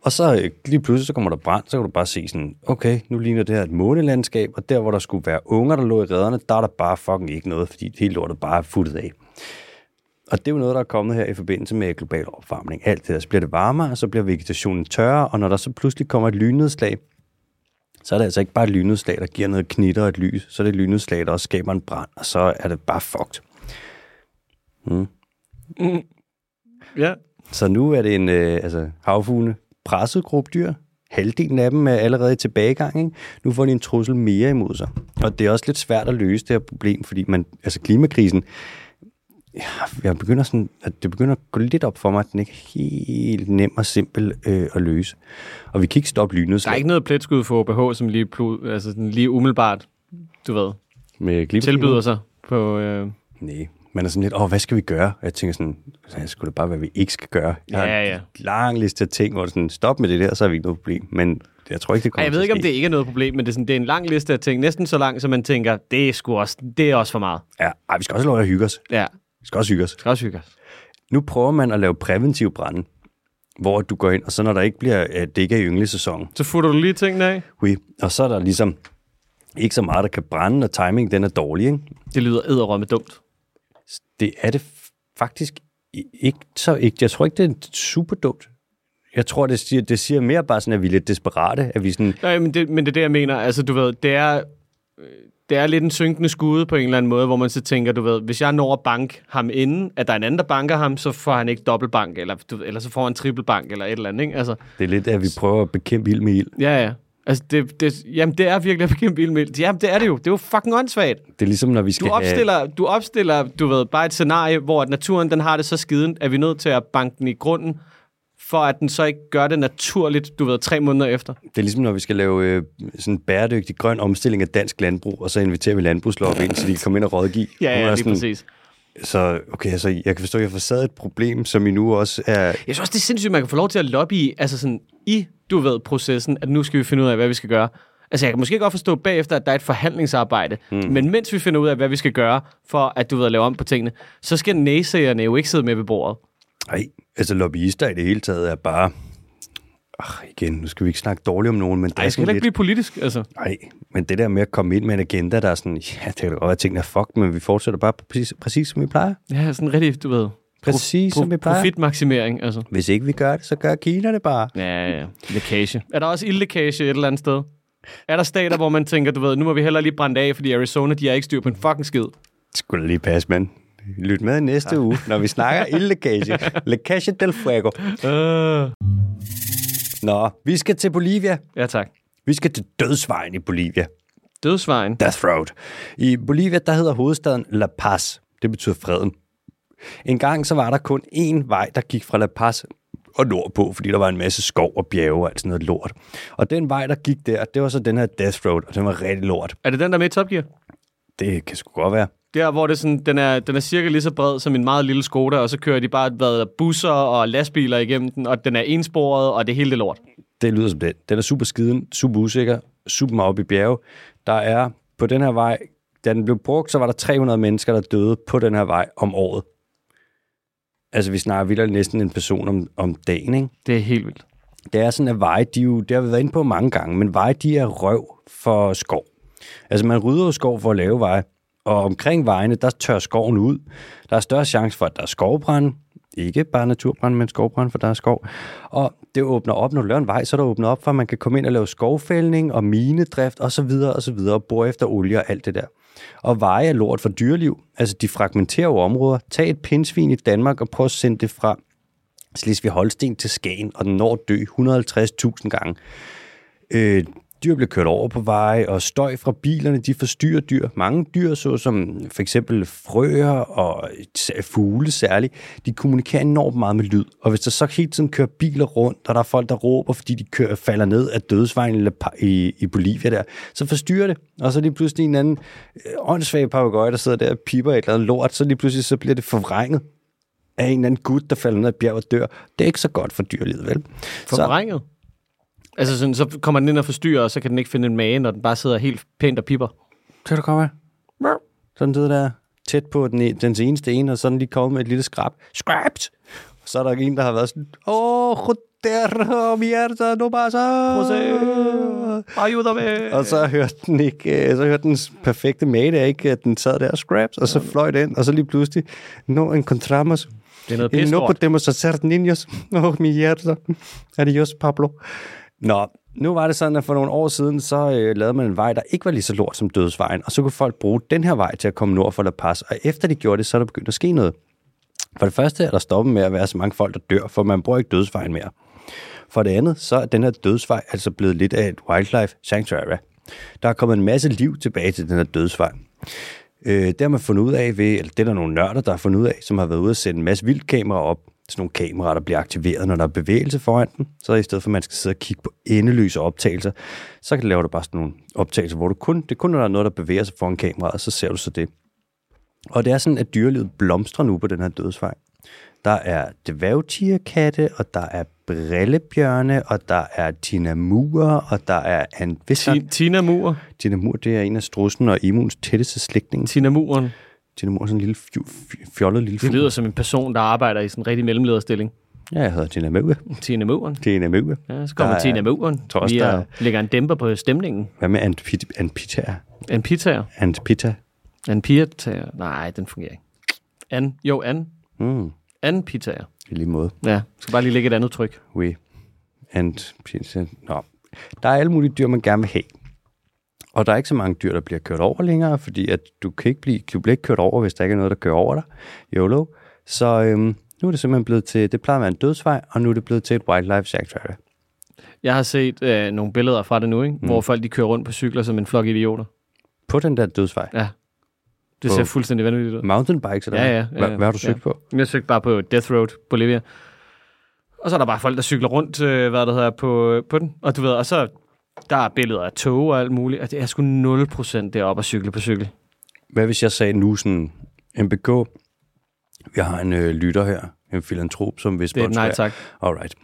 Og så øh, lige pludselig, så kommer der brand, så kan du bare se sådan, okay, nu ligner det her et månelandskab, og der, hvor der skulle være unger, der lå i rederne, der er der bare fucking ikke noget, fordi hele lortet bare er futtet af. Og det er jo noget, der er kommet her i forbindelse med global opvarmning. Alt det der, så bliver det varmere, og så bliver vegetationen tørre, og når der så pludselig kommer et lynnedslag, så er det altså ikke bare et lynnedslag, der giver noget knitter og et lys, så er det et lynnedslag, der også skaber en brand, og så er det bare fucked. Ja. Så nu er det en øh, altså, havfugle presset gruppe dyr. Halvdelen af dem er allerede i tilbagegang. Ikke? Nu får de en trussel mere imod sig. Og det er også lidt svært at løse det her problem, fordi man, altså klimakrisen, jeg begynder sådan, at det begynder at gå lidt op for mig, at den ikke er helt nem og simpel øh, at løse. Og vi kan ikke stoppe lynet Der er ikke noget pletskud for OBH, som lige, altså sådan lige umiddelbart, du ved, med tilbyder sig på... Øh, Nej, man er sådan lidt, åh, hvad skal vi gøre? Og jeg tænker sådan, så skulle det bare være, hvad vi ikke skal gøre. Jeg har Ja, en ja. lang liste af ting, hvor sådan, stop med det der, så har vi ikke noget problem. Men jeg tror ikke, det kommer Ej, jeg ved ikke, om det ikke er noget problem, men det er, sådan, det er en lang liste af ting. Næsten så lang, så man tænker, det er sgu også, det er også for meget. Ja, ej, vi skal også lov at hygge os. Ja, Vi skal også hygge os. skal også hygge os. Nu prøver man at lave præventiv brænde, hvor du går ind, og så når der ikke bliver, at det ikke er i ynglesæson, Så futter du lige tingene af. hui, og så er der ligesom ikke så meget, der kan brænde, og timing den er dårlig. Ikke? Det lyder æderrømme dumt. Det er det faktisk ikke så ikke. Jeg tror ikke, det er super dumt. Jeg tror, det siger, det siger mere bare sådan, at vi er lidt desperate, at vi sådan, Nej, men det, men det er det, jeg mener. Altså, du ved, det er, øh, det er lidt en synkende skude på en eller anden måde, hvor man så tænker, du ved, hvis jeg når at bank ham inden, at der er en anden, der banker ham, så får han ikke dobbeltbank, eller, du, eller så får han trippelbank, eller et eller andet, ikke? Altså, det er lidt, at vi prøver at bekæmpe ild med ild. ja, ja. Altså, det, det, jamen, det er virkelig at bekæmpe ildmild. Jamen, det er det jo. Det er jo fucking åndssvagt. Det er ligesom, når vi skal Du opstiller, du opstiller, du ved, bare et scenarie, hvor at naturen, den har det så skiden, at vi er nødt til at banke den i grunden, for at den så ikke gør det naturligt, du ved, tre måneder efter. det er ligesom, når vi skal lave øh, sådan en bæredygtig grøn omstilling af dansk landbrug, og så inviterer vi landbrugslov ind, så de kan komme ind og rådgive. Ja, ja, lige sådan, præcis. Så okay, altså, jeg kan forstå, at jeg har forsaget et problem, som I nu også er... Jeg synes også, det er sindssygt, at man kan få lov til at lobby altså sådan, i, du ved, processen, at nu skal vi finde ud af, hvad vi skal gøre. Altså, jeg kan måske godt forstå bagefter, at der er et forhandlingsarbejde. Mm. Men mens vi finder ud af, hvad vi skal gøre for, at du ved lave om på tingene, så skal næsægerne jo ikke sidde med ved bordet. Nej, altså lobbyister i det hele taget er bare... Ach, igen, nu skal vi ikke snakke dårligt om nogen, men det Ej, er jeg skal heller lidt... ikke blive politisk, altså. Nej, men det der med at komme ind med en agenda, der er sådan, ja, det kan godt være, ting er fuck, men vi fortsætter bare præcis, præcis som vi plejer. Ja, sådan rigtig, du ved... Præcis som vi plejer. Profitmaksimering, altså. Hvis ikke vi gør det, så gør Kina det bare. Ja, ja, ja. Lækage. Er der også ildlækage et eller andet sted? Er der stater, hvor man tænker, du ved, nu må vi hellere lige brænde af, fordi Arizona, de har ikke styr på en fucking skid. Det skulle lige passe, mand. Lyt med næste uge, når vi snakker ildlækage. Lækage del fuego. Uh. Nå, vi skal til Bolivia. Ja, tak. Vi skal til dødsvejen i Bolivia. Dødsvejen. Death Road. I Bolivia, der hedder hovedstaden La Paz. Det betyder freden. En gang så var der kun én vej, der gik fra La Paz og nordpå, fordi der var en masse skov og bjerge og alt sådan noget lort. Og den vej, der gik der, det var så den her Death Road, og den var rigtig lort. Er det den, der er med i Top Gear? Det kan sgu godt være. Der, hvor det sådan, den, er, den er cirka lige så bred som en meget lille Skoda, og så kører de bare hvad, busser og lastbiler igennem den, og den er ensporet, og det hele det lort. Det lyder som den. Den er super skiden, super usikker, super meget op i bjerge. Der er på den her vej, da den blev brugt, så var der 300 mennesker, der døde på den her vej om året. Altså, vi snakker vildt næsten en person om, om dagen, ikke? Det er helt vildt. Det er sådan, at veje, de jo, det har vi været inde på mange gange, men veje, de er røv for skov. Altså, man rydder jo skov for at lave veje, og omkring vejene, der tør skoven ud. Der er større chance for, at der er skovbrand. Ikke bare naturbrand, men skovbrand, for der er skov. Og det åbner op, når du laver en vej, så der åbner op for, at man kan komme ind og lave skovfældning og minedrift og så videre og så videre, og bore efter olie og alt det der. Og veje er lort for dyreliv. Altså, de fragmenterer jo områder. Tag et pindsvin i Danmark og prøv at sende det fra Slesvig-Holsten til Skagen, og den når at dø 150.000 gange. Øh, dyr bliver kørt over på veje, og støj fra bilerne, de forstyrrer dyr. Mange dyr, såsom for eksempel frøer og fugle særligt, de kommunikerer enormt meget med lyd. Og hvis der så hele tiden kører biler rundt, og der er folk, der råber, fordi de kører, falder ned af dødsvejen i, i Bolivia der, så forstyrrer det. Og så er det pludselig en anden øh, åndssvag papagøje, der sidder der og piper et eller andet lort, så lige pludselig så bliver det forvrænget af en eller anden gut, der falder ned af bjerget og dør. Det er ikke så godt for dyrelivet, vel? Forvrænget? Altså, sådan, så kommer den ind og forstyrrer, og så kan den ikke finde en mage, når den bare sidder helt pænt og pipper. Kan du komme her? Sådan sidder der tæt på den, den eneste ene, og sådan lige kommet med et lille skrab. Scrapped! Og så er der en, der har været sådan, åh, oh, joder, mierda, no pasa. Ayúdame. Og så hørte den ikke, øh, så hørte den perfekte mate ikke, at den sad der og scraps, og så fløj den, og så lige pludselig, no encontramos. Det er noget pisse no podemos hacer niños. Oh, mierda. Adios, Pablo. Nå, nu var det sådan, at for nogle år siden, så øh, lavede man en vej, der ikke var lige så lort som dødsvejen, og så kunne folk bruge den her vej til at komme nord for La Paz, og efter de gjorde det, så er der begyndt at ske noget. For det første er der stoppet med at være så mange folk, der dør, for man bruger ikke dødsvejen mere. For det andet, så er den her dødsvej altså blevet lidt af et wildlife sanctuary. Der er kommet en masse liv tilbage til den her dødsvej. Øh, det har man fundet ud af ved, eller det er der nogle nørder, der har fundet ud af, som har været ude og sætte en masse vildkameraer op. Sådan nogle kameraer, der bliver aktiveret, når der er bevægelse foran den. Så i stedet for, at man skal sidde og kigge på endeløse optagelser, så kan lave du bare sådan nogle optagelser, hvor du kun, det er kun, når der er noget, der bevæger sig foran kameraet, så ser du så det. Og det er sådan, at dyrelivet blomstrer nu på den her dødsvej. Der er dværgtierkatte, og der er brillebjørne, og der er tinamurer, og der er en Tina Mur. Tinamur, det er en af strussen og emuens tætteste slægtninge. Tina Muren. Tinamur er sådan en lille fj- fj- fjollet lille Det fugl. lyder som en person, der arbejder i sådan en rigtig mellemlederstilling. Ja, jeg hedder Tinamur. Tina Muren. Tinamur. Ja, så kommer Der er- Tina Muren. tror også, Vi der er, er- lægger en dæmper på stemningen. Hvad med Antpita? Antpita? En pizza. Antpita? Pizza. Nej, den fungerer ikke. An. Jo, an. Mm, An pizza. i lige måde. Ja, skal bare lige lægge et andet tryk. Oui. Antpita. Nå. Der er alle mulige dyr, man gerne vil have. Og der er ikke så mange dyr, der bliver kørt over længere, fordi at du, kan ikke blive, du bliver ikke kørt over, hvis der ikke er noget, der kører over dig. YOLO. Så øhm, nu er det simpelthen blevet til, det plejer at være en dødsvej, og nu er det blevet til et wildlife sanctuary. Jeg har set øh, nogle billeder fra det nu, ikke? Mm. hvor folk de kører rundt på cykler som en flok idioter. På den der dødsvej. Ja. Det På- ser fuldstændig vanvittigt ud. Mountainbikes eller Ja, ja, ja, Hvad, hvad har du søgt Ja. på? Jeg søgte bare på Death Road, Bolivia. Og så er der bare folk, der cykler rundt, øh, hvad det hedder, på, på den. Og du ved, og så der er billeder af tog og alt muligt. Og det er sgu 0% deroppe at cykle på cykel. Hvad hvis jeg sagde nu sådan, MBK, vi har en øh, lytter her, en filantrop, som vil Det er nej tak. Alright.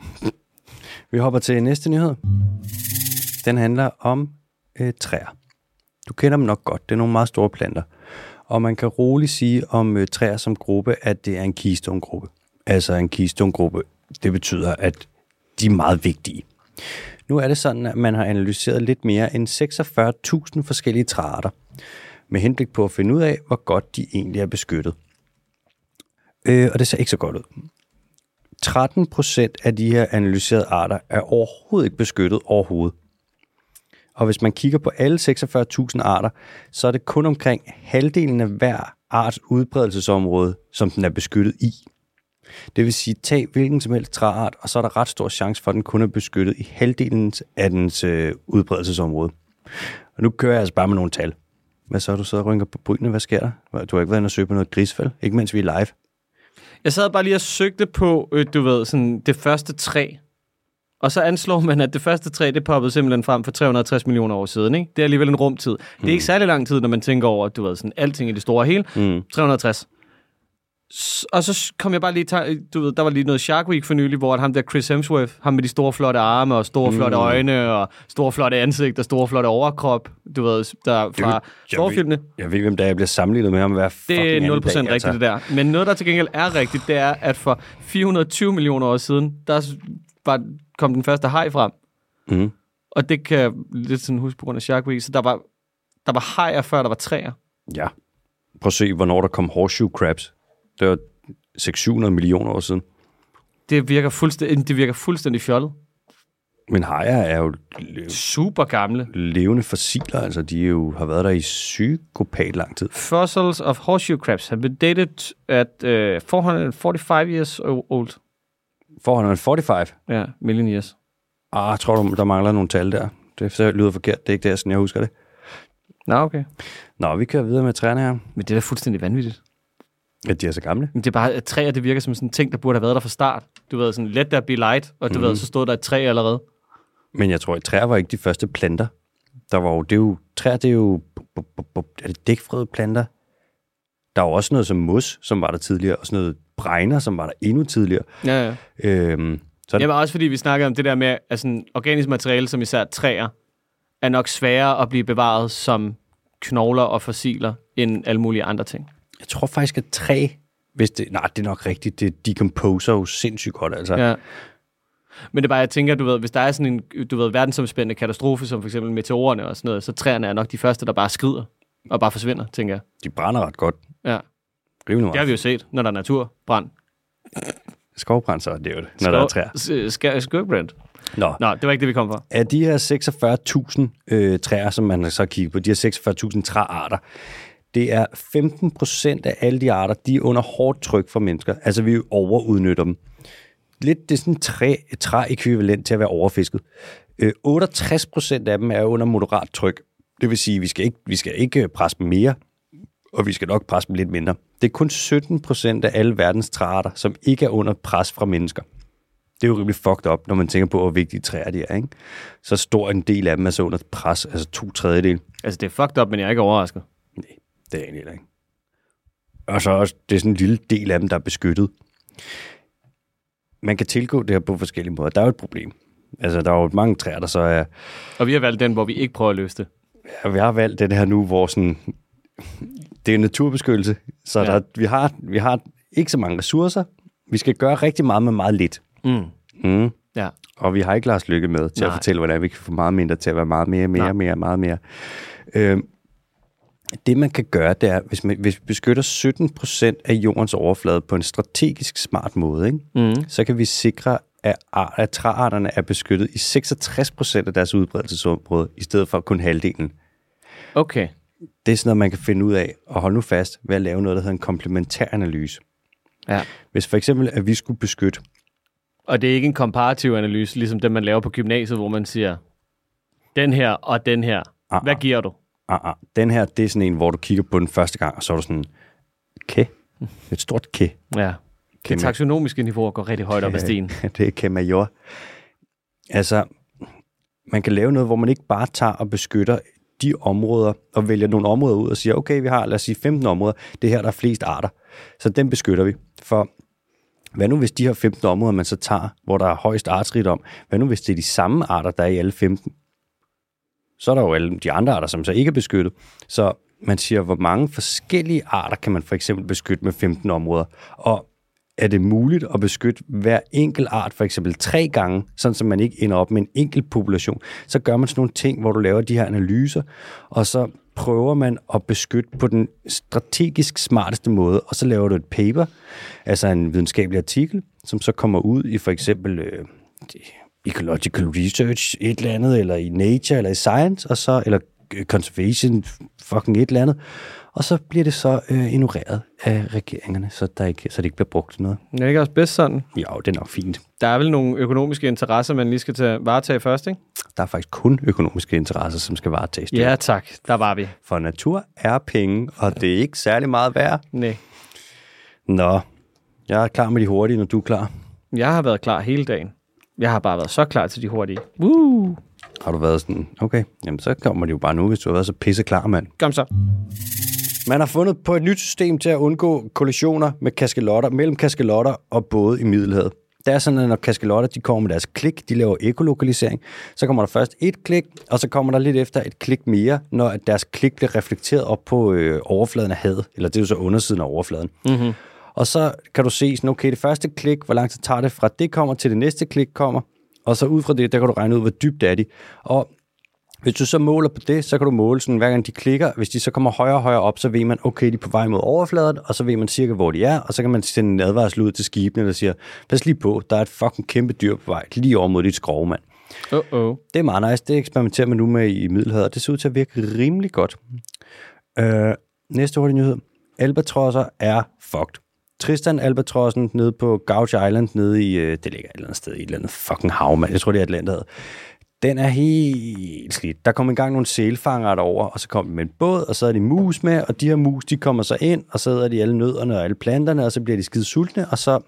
Vi hopper til næste nyhed. Den handler om øh, træer. Du kender dem nok godt. Det er nogle meget store planter. Og man kan roligt sige om øh, træer som gruppe, at det er en keystone-gruppe. Altså en keystone-gruppe, det betyder, at de er meget vigtige. Nu er det sådan, at man har analyseret lidt mere end 46.000 forskellige træarter, med henblik på at finde ud af, hvor godt de egentlig er beskyttet. Øh, og det ser ikke så godt ud. 13 procent af de her analyserede arter er overhovedet ikke beskyttet overhovedet. Og hvis man kigger på alle 46.000 arter, så er det kun omkring halvdelen af hver arts udbredelsesområde, som den er beskyttet i. Det vil sige, tag hvilken som helst træart, og så er der ret stor chance for, at den kun er beskyttet i halvdelen af dens øh, udbredelsesområde. Og nu kører jeg altså bare med nogle tal. Hvad så? Du sidder og rynker på brynene. Hvad sker der? Du har ikke været inde og søge på noget grisfald? Ikke mens vi er live. Jeg sad bare lige og søgte på, øh, du ved, sådan det første træ. Og så anslår man, at det første træ, det poppede simpelthen frem for 360 millioner år siden. Ikke? Det er alligevel en rumtid. Det er ikke særlig lang tid, når man tænker over, du ved, sådan alting i det store hele. Mm. 360. Og så kom jeg bare lige, du ved, der var lige noget Shark Week for nylig, hvor ham der Chris Hemsworth, ham med de store flotte arme og store flotte Mm. øjne og store flotte ansigt og store flotte overkrop, du ved, der fra jeg forfilmene. Jeg ved ikke, hvem der er, jeg bliver sammenlignet med ham hver Det er anden 0% dag, rigtigt, altså. det der. Men noget, der til gengæld er rigtigt, det er, at for 420 millioner år siden, der var, kom den første haj frem. Mm. Og det kan jeg lidt sådan huske på grund af Shark Week. Så der var, der var hajer, før der var træer. Ja. Prøv at se, hvornår der kom horseshoe crabs. Det var 600 millioner år siden. Det virker fuldstændig, det virker fuldstændig fjollet. Men hajer er jo le- Super gamle. levende fossiler, altså de jo, har været der i psykopat lang tid. Fossils of horseshoe crabs have been dated at uh, 445 years old. 445. Ja, million years. Ah, tror, du, der mangler nogle tal der. Det lyder forkert. Det er ikke det, sådan jeg husker det. Nå, okay. Nå, vi kører videre med træerne her. Men det er da fuldstændig vanvittigt. Ja, de er så gamle. Men det er bare, at træer, det virker som sådan en ting, der burde have været der fra start. Du ved, sådan let der be light, og du mm. ved, så stod der et træ allerede. Men jeg tror, at træer var ikke de første planter. Der var jo, det er jo, træer, det er jo, er det dækfrede planter? Der var også noget som mos, som var der tidligere, og sådan noget bregner, som var der endnu tidligere. Ja, ja. Øhm, så Jamen også fordi vi snakker om det der med, at sådan, organisk materiale, som især træer, er nok sværere at blive bevaret som knogler og fossiler, end alle mulige andre ting. Jeg tror faktisk, at træ, hvis det, nej, det er nok rigtigt, det decomposer jo sindssygt godt, altså. Ja. Men det er bare, jeg tænker, du ved, hvis der er sådan en du ved, verdensomspændende katastrofe, som for eksempel meteorerne og sådan noget, så træerne er nok de første, der bare skrider og bare forsvinder, tænker jeg. De brænder ret godt. Ja. Rimelig Det har meget. vi jo set, når der er naturbrand. Skovbrand, så er det jo det, når der er træer. træer. Skøbrand. Nå, Nå, det var ikke det, vi kom fra. af de her 46.000 øh, træer, som man så kigger på, de her 46.000 træarter, det er 15 procent af alle de arter, de er under hårdt tryk for mennesker. Altså, vi overudnytter dem. Lidt, det er sådan en træ, træ-ekvivalent til at være overfisket. Øh, 68 procent af dem er under moderat tryk. Det vil sige, at vi skal ikke, vi skal ikke øh, presse dem mere, og vi skal nok presse dem lidt mindre. Det er kun 17 procent af alle verdens træarter, som ikke er under pres fra mennesker. Det er jo rimelig fucked up, når man tænker på, hvor vigtige træer de er. Ikke? Så stor en del af dem er så under pres, altså to tredjedel. Altså, det er fucked up, men jeg er ikke overrasket. Det er jeg egentlig heller ikke. Og så også, det er sådan en lille del af dem, der er beskyttet. Man kan tilgå det her på forskellige måder. Der er jo et problem. Altså, der er jo mange træer, der så er... Og vi har valgt den, hvor vi ikke prøver at løse det. Ja, vi har valgt den her nu, hvor sådan... Det er naturbeskyttelse, så ja. der, vi, har, vi har ikke så mange ressourcer. Vi skal gøre rigtig meget med meget lidt. Mm. Mm. Ja. Og vi har ikke Lars Lykke med til Nej. at fortælle, hvordan vi kan få meget mindre til at være meget mere, mere, Nej. mere, meget mere. Øhm, det man kan gøre, det er, hvis, man, hvis vi beskytter 17 procent af jordens overflade på en strategisk smart måde, ikke? Mm. så kan vi sikre, at, at træarterne er beskyttet i 66 procent af deres udbredelsesområde, i stedet for kun halvdelen. Okay. Det er sådan noget, man kan finde ud af, og holde nu fast ved at lave noget, der hedder en komplementær analyse. Ja. Hvis for eksempel, at vi skulle beskytte Og det er ikke en komparativ analyse, ligesom den, man laver på gymnasiet, hvor man siger, den her og den her. Ah, Hvad ah. giver du? Ah, ah. Den her, det er sådan en, hvor du kigger på den første gang, og så er du sådan, kæ. Et stort kæ. Ja. Det Kæmpe. taksonomiske niveau går rigtig højt op ad stigen. det er kæ major. Altså, man kan lave noget, hvor man ikke bare tager og beskytter de områder, og vælger nogle områder ud og siger, okay, vi har, lad os sige, 15 områder, det er her, der er flest arter. Så dem beskytter vi. For hvad nu hvis de her 15 områder, man så tager, hvor der er højst artsrigt om, hvad nu hvis det er de samme arter, der er i alle 15? Så er der jo alle de andre arter, som så ikke er beskyttet. Så man siger, hvor mange forskellige arter kan man for eksempel beskytte med 15 områder. Og er det muligt at beskytte hver enkelt art for eksempel tre gange, sådan som man ikke ender op med en enkelt population, så gør man sådan nogle ting, hvor du laver de her analyser, og så prøver man at beskytte på den strategisk smarteste måde, og så laver du et paper, altså en videnskabelig artikel, som så kommer ud i for eksempel øh, Ecological Research, et eller andet, eller i Nature, eller i Science, og så, eller Conservation, fucking et eller andet, og så bliver det så øh, ignoreret af regeringerne, så, der ikke, så det ikke bliver brugt til noget. Er det ikke også bedst sådan? Jo, det er nok fint. Der er vel nogle økonomiske interesser, man lige skal tage, varetage først, ikke? Der er faktisk kun økonomiske interesser, som skal varetages. Ja, tak. Der var vi. For natur er penge, og det er ikke særlig meget værd. Nej. Nå, jeg er klar med de hurtige, når du er klar. Jeg har været klar hele dagen. Jeg har bare været så klar til de hurtige. Woo! Har du været sådan, okay, jamen så kommer det jo bare nu, hvis du har været så pisse klar, mand. Kom så. Man har fundet på et nyt system til at undgå kollisioner med kaskelotter, mellem kaskelotter og både i Middelhavet. Det er sådan, at når kaskelotter de kommer med deres klik, de laver ekolokalisering, så kommer der først et klik, og så kommer der lidt efter et klik mere, når deres klik bliver reflekteret op på øh, overfladen af havet, eller det er jo så undersiden af overfladen. Mm-hmm. Og så kan du se, sådan, okay, det første klik, hvor lang tid tager det fra det kommer til det næste klik kommer, og så ud fra det, der kan du regne ud, hvor dybt er de. Og hvis du så måler på det, så kan du måle sådan, hver gang de klikker, hvis de så kommer højere og højere op, så ved man, okay, de er på vej mod overfladen, og så ved man cirka, hvor de er, og så kan man sende en advarsel ud til skibene, der siger, pas lige på, der er et fucking kæmpe dyr på vej, lige over mod dit skrov, mand. Uh-oh. Det er meget nice, det eksperimenterer man nu med i Middelhavet, og det ser ud til at virke rimelig godt. Øh, næste hurtige nyhed. Albatrosser er fucked. Tristan Albatrossen nede på Gouge Island, nede i, øh, det ligger et eller andet sted i et eller andet fucking hav, mand. Jeg tror, det er Atlanterhavet. Den er helt slidt. Der kom engang nogle sælfanger derover, og så kom de med en båd, og så er de mus med, og de her mus, de kommer så ind, og så æder de alle nødderne og alle planterne, og så bliver de skide sultne, og så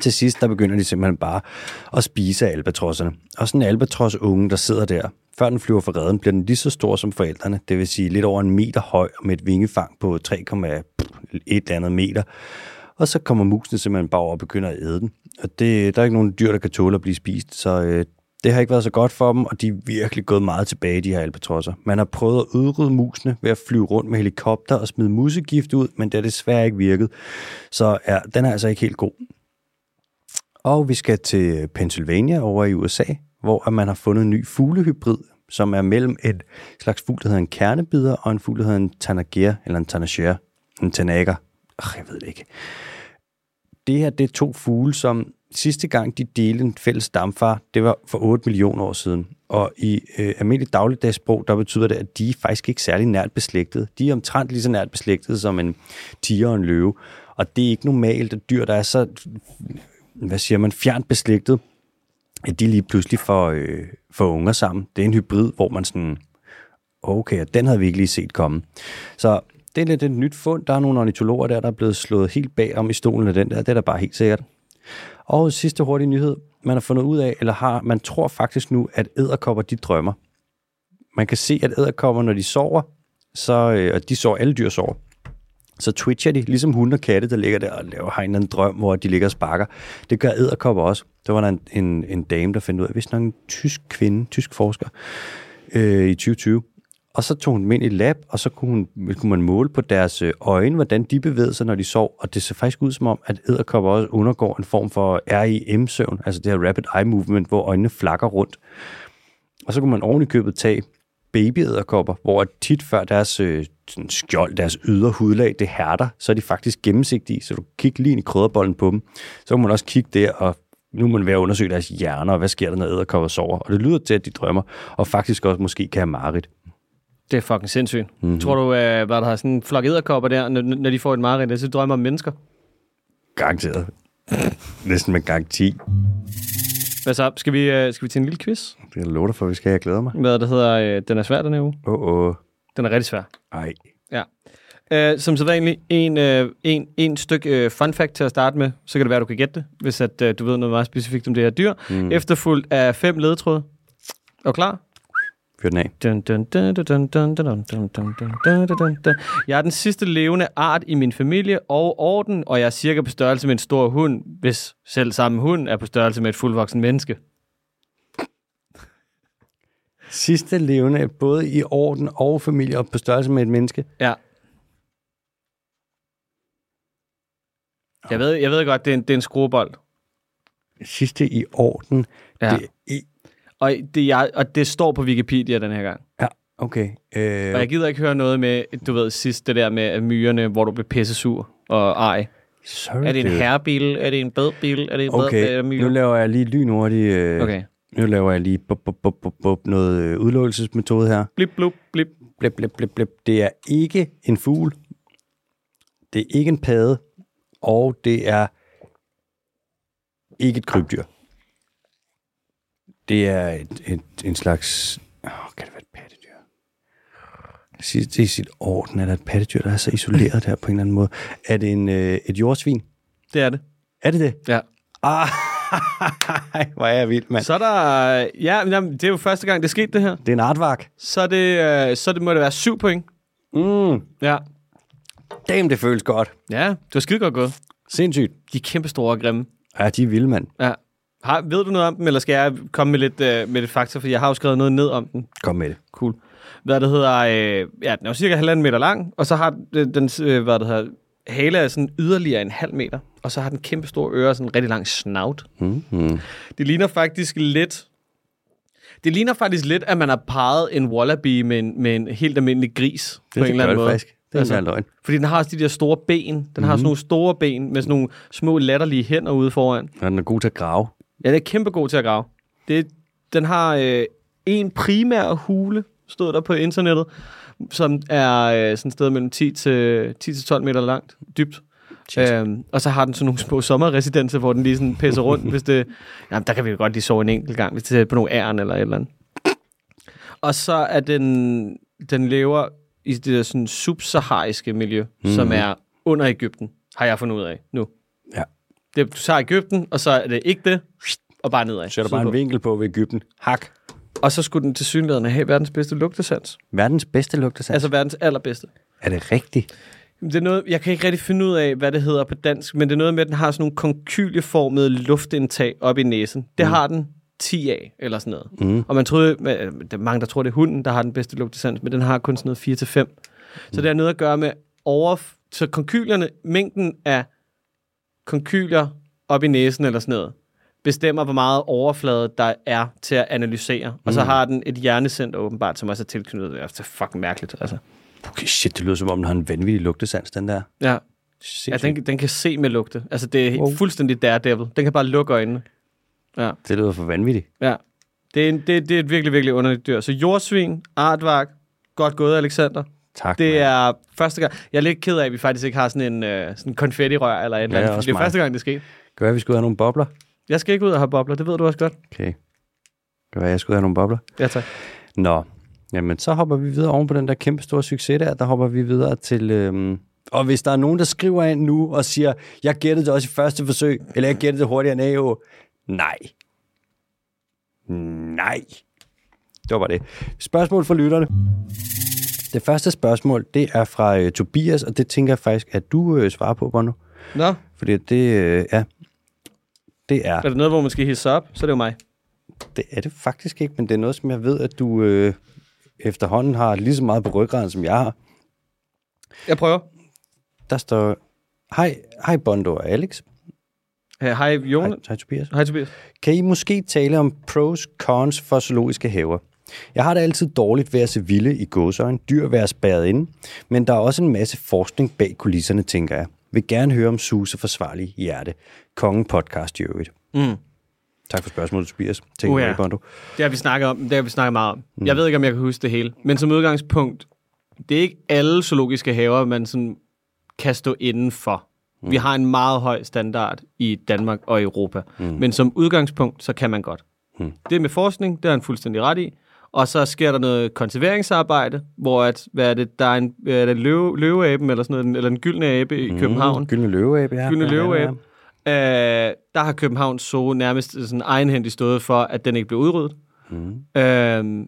til sidst, der begynder de simpelthen bare at spise af albatrosserne. Og sådan en albatros unge, der sidder der, før den flyver fra redden, bliver den lige så stor som forældrene, det vil sige lidt over en meter høj, med et vingefang på 3,1 eller andet meter. Og så kommer musene simpelthen bare over og begynder at æde den. Og det, der er ikke nogen dyr, der kan tåle at blive spist, så øh, det har ikke været så godt for dem, og de er virkelig gået meget tilbage, de her albatrosser. Man har prøvet at udrydde musene ved at flyve rundt med helikopter og smide musegift ud, men det har desværre ikke virket. Så ja, den er altså ikke helt god. Og vi skal til Pennsylvania over i USA, hvor man har fundet en ny fuglehybrid, som er mellem et slags fugl, der hedder en kernebider, og en fugl, der hedder en tanager, eller en tanager, en tanager. Ach, jeg ved det ikke. Det her, det er to fugle, som sidste gang de delte en fælles stamfar, det var for 8 millioner år siden. Og i øh, almindelig dagligdagssprog, der betyder det, at de er faktisk ikke særlig nært beslægtet. De er omtrent lige så nært beslægtet som en tiger og en løve. Og det er ikke normalt, at dyr, der er så, hvad siger man, fjernt beslægtet, at de lige pludselig får, øh, får unger sammen. Det er en hybrid, hvor man sådan, okay, den havde vi ikke lige set komme. Så det er lidt et nyt fund. Der er nogle ornitologer der, der er blevet slået helt bag om i stolen af den der. Det er da bare helt sikkert. Og sidste hurtige nyhed. Man har fundet ud af, eller har, man tror faktisk nu, at æderkopper, de drømmer. Man kan se, at æderkopper, når de sover, så, øh, og de sover, alle dyr sover, så twitcher de, ligesom hunde og katte, der ligger der og laver, har en eller anden drøm, hvor de ligger og sparker. Det gør æderkopper også. Der var der en, en, en dame, der fandt ud af, hvis nok en tysk kvinde, tysk forsker, øh, i 2020, og så tog hun dem ind i lab, og så kunne, hun, kunne man måle på deres øh, øjne, hvordan de bevægede sig, når de sov. Og det ser faktisk ud som om, at æderkopper også undergår en form for REM-søvn, altså det her rapid eye movement, hvor øjnene flakker rundt. Og så kunne man oven i købet tage babyæderkopper, hvor tit før deres øh, sådan skjold, deres ydre hudlag, det hærder, så er de faktisk gennemsigtige, så du kigger lige ind i krydderbollen på dem. Så kan man også kigge der, og nu må man være at undersøge deres hjerner, og hvad sker der, når æderkopper sover. Og det lyder til, at de drømmer, og faktisk også måske kan have mareridt. Det er fucking sindssygt. Mm-hmm. Tror du, uh, hvad der har sådan en flok æderkopper der, når, når de får et mareridt, så drømmer om mennesker? Garanteret. Næsten med garanti. Hvad så? Skal vi, uh, skal vi til en lille quiz? Det er lov for, vi skal. Jeg glæder mig. Hvad det hedder, uh, den er svær den her uge. Åh, oh, oh. Den er rigtig svær. Ej. Ja. Uh, som sædvanligt, en, uh, en, en stykke uh, fun fact til at starte med, så kan det være, du kan gætte det, hvis at, uh, du ved noget meget specifikt om det her dyr. Mm. Efterfulgt af fem ledetråde. Er du klar? Fyr den af. Jeg er den sidste levende art i min familie og orden, og jeg er cirka på størrelse med en stor hund, hvis selv samme hund er på størrelse med et fuldvoksen menneske. Sidste levende både i orden og familie og på størrelse med et menneske. Ja. Jeg ved, jeg ved godt, det er en, det er en skruebold. Sidste i orden. Ja. Det, i, og det, jeg, og det står på Wikipedia den her gang. ja, okay. Øh, Og jeg gider ikke høre noget med, du ved, sidst det der med myrerne, hvor du blev pissesur og ej. sorry, Er det en herrebil? Er det en bedbil? Er det en Okay, bed, er nu myre? laver jeg lige lynhurtigt. Øh, Okay. Nu laver jeg lige bup, bup, bup, bup, bup, noget øh, udlåelsesmetode her. Blip, blup, blip. Blip, blip, blip, blip. Det er ikke en fugl. Det er ikke en padde. Og det er ikke et krybdyr. Det er et, et, en slags... Oh, kan det være et pattedyr? Det er sit orden, er der et pattedyr, der er så isoleret der på en eller anden måde. Er det en, øh, et jordsvin? Det er det. Er det det? Ja. Ah, hvor er jeg vild, mand. Så er der... Ja, jamen, det er jo første gang, det skete det her. Det er en artvak. Så, er det, øh, så det må det være syv point. Mm. Ja. Damn, det føles godt. Ja, det var skide godt gået. Sindssygt. De er kæmpe store og grimme. Ja, de er vilde, mand. Ja. Har, ved du noget om dem, eller skal jeg komme med lidt, øh, med lidt fakta, for jeg har jo skrevet noget ned om den. Kom med det. Cool. Hvad det hedder, øh, ja, den er jo cirka halvanden meter lang, og så har den, den øh, hvad det hedder, hale er sådan yderligere en halv meter, og så har den kæmpe store ører, sådan en rigtig lang snout. Mm-hmm. Det ligner faktisk lidt, det ligner faktisk lidt, at man har parret en wallaby med en, med en helt almindelig gris, på en eller anden måde. Faktisk. Det er Altså, løgn. Fordi den har også de der store ben. Den Mhm. mm-hmm. har sådan nogle store ben med sådan nogle små latterlige hænder ude foran. Og den er god til at grave. Ja, det er kæmpe god til at grave. Det, den har øh, en primær hule, stod der på internettet, som er øh, sådan et sted mellem 10 til, 10 til 12 meter langt, dybt. Øhm, og så har den sådan nogle små sommerresidenser, hvor den lige sådan pisser rundt, hvis det... Jamen, der kan vi jo godt lige sove en enkelt gang, hvis det er på nogle æren eller et eller andet. Og så er den... Den lever i det der sådan subsahariske miljø, mm. som er under Ægypten, har jeg fundet ud af nu. Ja. Det, du tager Ægypten, og så er det ikke det, og bare nedad. Så er der bare en vinkel på ved Ægypten. Hak. Og så skulle den til synligheden have verdens bedste lugtesans. Verdens bedste lugtesans. Altså verdens allerbedste. er det rigtigt? Det er noget, jeg kan ikke rigtig finde ud af, hvad det hedder på dansk, men det er noget med, at den har sådan nogle konkylieformede luftindtag op i næsen. Det mm. har den 10 af, eller sådan noget. Mm. Og man troede, øh, der er mange, der tror, det er hunden, der har den bedste lugtesans, men den har kun sådan noget 4 til 5. Mm. Så det har noget at gøre med over... Så konkylierne, mængden af konkylier op i næsen eller sådan noget, bestemmer, hvor meget overflade der er til at analysere. Og så har den et hjernecenter åbenbart, som også er tilknyttet. Det er fucking mærkeligt, altså. Okay, shit, det lyder som om, den har en vanvittig lugtesans, den der. Ja, ja Sindssygt. den, den kan se med lugte. Altså, det er Wow. fuldstændig daredevil. Den kan bare lukke øjnene. Ja, Det lyder for vanvittigt. ja. Det er, en, det, det er et virkelig, virkelig underligt dyr. Så jordsvin, artvak, godt gået, Alexander. Tak, Det mand. er første gang. Jeg er lidt ked af, at vi faktisk ikke har sådan en øh, sådan konfettirør eller et eller Ja, andet. også det er mig. første gang, det sker. Kan være, vi skulle have nogle bobler? Jeg skal ikke ud og have bobler, det ved du også godt. Okay. Kan være, jeg skulle have nogle bobler? Ja, tak. Nå, jamen så hopper vi videre oven på den der kæmpe store succes der. Der hopper vi videre til... Øhm, og hvis der er nogen, der skriver ind nu og siger, jeg gættede det også i første forsøg, eller jeg gættede det hurtigere end AO. Nej. Nej. Det var bare det. Spørgsmål fra lytterne. Det første spørgsmål, det er fra øh, Tobias, og det tænker jeg faktisk, at du øh, svarer på, Bono. Nå, Fordi det, øh, ja, det er, er det noget, hvor man skal hisse op, så er det jo mig. det er det faktisk ikke, men det er noget, som jeg ved, at du øh, efterhånden har lige så meget på ryggraden, som jeg har. Jeg prøver. Der står, hej, hej Bondo og Alex. Hej, Jon. Hej, hej Tobias. Hej Tobias. Kan I måske tale om pros, cons for zoologiske haver? Jeg har det altid dårligt ved at se vilde i gåsøjne, dyr være spærret inde, men der er også en masse forskning bag kulisserne, tænker jeg. Vil gerne høre om Suse forsvarlige hjerte. Kongen podcast i øvrigt. Mm. Tak for spørgsmålet, Tobias. Tænk uh, ja. Bondo. Det har vi snakket om. Det har vi snakket meget om. Mm. Jeg ved ikke, om jeg kan huske det hele. Men som udgangspunkt, det er ikke alle zoologiske haver, man sådan kan stå inden for. Mm. Vi har en meget høj standard i Danmark og Europa. Mm. Men som udgangspunkt, så kan man godt. Mm. Det med forskning, det er han fuldstændig ret i. Og så sker der noget konserveringsarbejde, hvor at, hvad er det, der er en er det løve, løveaben, eller sådan noget, eller en gyldne abe i København. Gyldne løveabe, ja. Gyldne Ja, ja, ja. løveabe. Øh, der har Københavns Zoo nærmest sådan egenhændigt stået for, at den ikke blev udryddet. Mm. Øh,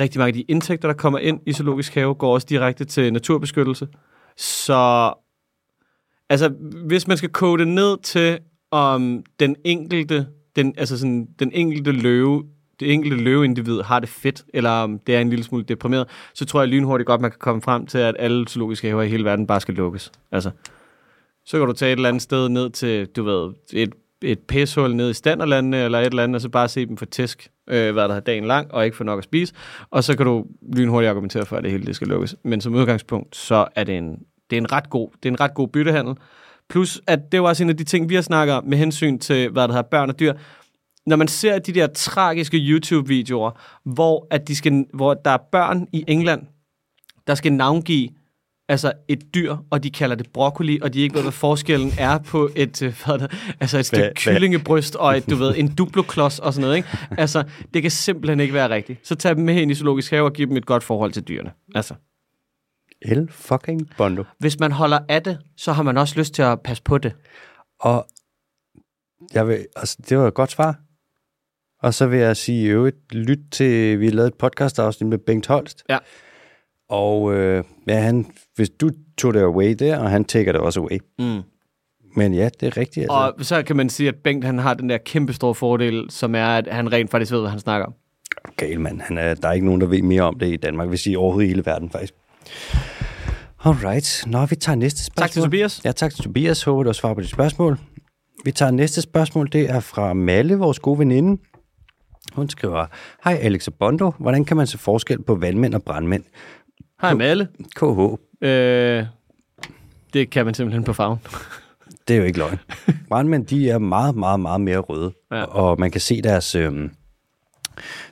rigtig mange af de indtægter, der kommer ind i zoologisk have, går også direkte til naturbeskyttelse. Så altså, hvis man skal kode det ned til, om den enkelte, den, altså sådan, den enkelte løve det enkelte løveindivid har det fedt, eller om det er en lille smule deprimeret, så tror jeg lynhurtigt godt, man kan komme frem til, at alle zoologiske haver i hele verden bare skal lukkes. Altså, så kan du tage et eller andet sted ned til, du ved, et, et pæshul ned i standerlandene, eller et eller andet, og så bare se dem for tæsk, øh, hvad der har dagen lang, og ikke få nok at spise. Og så kan du lynhurtigt argumentere for, at det hele det skal lukkes. Men som udgangspunkt, så er det en, det er en ret god, det er en ret god byttehandel. Plus, at det var også en af de ting, vi har snakket om med hensyn til, hvad der hedder børn og dyr. Når man ser de der tragiske YouTube-videoer, hvor, at de skal, hvor der er børn i England, der skal navngive altså et dyr, og de kalder det broccoli, og de ikke ved, hvad forskellen er på et, øh, hvad der, altså et stykke Hvad- kyllingebryst og et, du ved, en duploklods og sådan noget, ikke? Altså, det kan simpelthen ikke være rigtigt. Så tag dem med ind i zoologisk have og giv dem et godt forhold til dyrene. Altså, El fucking bondo. hvis man holder af det, så har man også lyst til at passe på det. Og jeg vil, altså, det var et godt svar. Og så vil jeg sige i øvrigt, lyt til, vi har lavet et podcast afsnit med Bengt Holst. Ja. Og øh, ja, han, hvis du tog det away der, og han tager det også away. Mm. Men ja, det er rigtigt. Altså. Og så kan man sige, at Bengt han har den der kæmpe store fordel, som er, at han rent faktisk ved, hvad han snakker om. Gal, mand. Han er, der er ikke nogen, der ved mere om det i Danmark, hvis I overhovedet i hele verden, faktisk. Alright. Nå, vi tager næste spørgsmål. Tak til Tobias. Ja, tak til Tobias. Håber, du har svar på dit spørgsmål. Vi tager næste spørgsmål. Det er fra Malle, vores gode veninde. Hun skriver, Hej Alex og Bondo. Hvordan kan man se forskel på vandmænd og brandmænd? Hej med alle. KH. Øh, det kan man simpelthen på farven. Det er jo ikke løgn. Brandmænd, de er meget, meget, meget mere røde. Ja. Og man kan se deres, øh,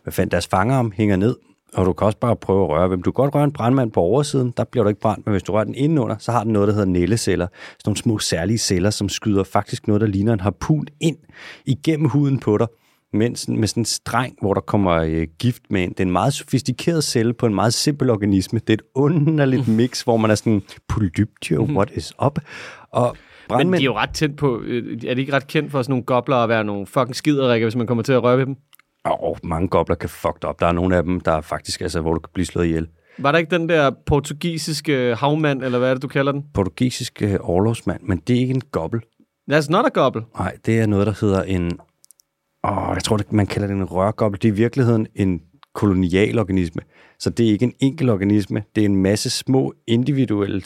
hvad fanden, deres fangerarm hænger ned. Og du kan også bare prøve at røre dem. Du kan godt røre en brandmand på oversiden, der bliver du ikke brændt. Men hvis du rører den indenunder, så har den noget, der hedder nælleceller. Sådan nogle små særlige celler, som skyder faktisk noget, der ligner en harpun ind igennem huden på dig. Mens, med sådan en streng, hvor der kommer øh, gift med ind. Det er en meget sofistikeret celle på en meget simpel organisme. Det er et underligt mix, hvor man er sådan, polyptio, what is up? Og Men brandmænd... de er jo ret tændt på, øh, er de ikke ret kendt for sådan nogle gobler at være nogle fucking skiderikker, hvis man kommer til at røre ved dem? Og mange gobler kan fucked op. Der er nogle af dem, der er faktisk, altså, hvor du kan blive slået ihjel. Var der ikke den der portugisiske havmand, eller hvad er det, du kalder den? Portugisisk øh, overlovsmand, men det er ikke en gobbel. That's not a gobble. Nej, det er noget, der hedder en... Åh, jeg tror, man kalder det en rørgobbel. Det er i virkeligheden en kolonial organisme. Så det er ikke en enkelt organisme. Det er en masse små individuelle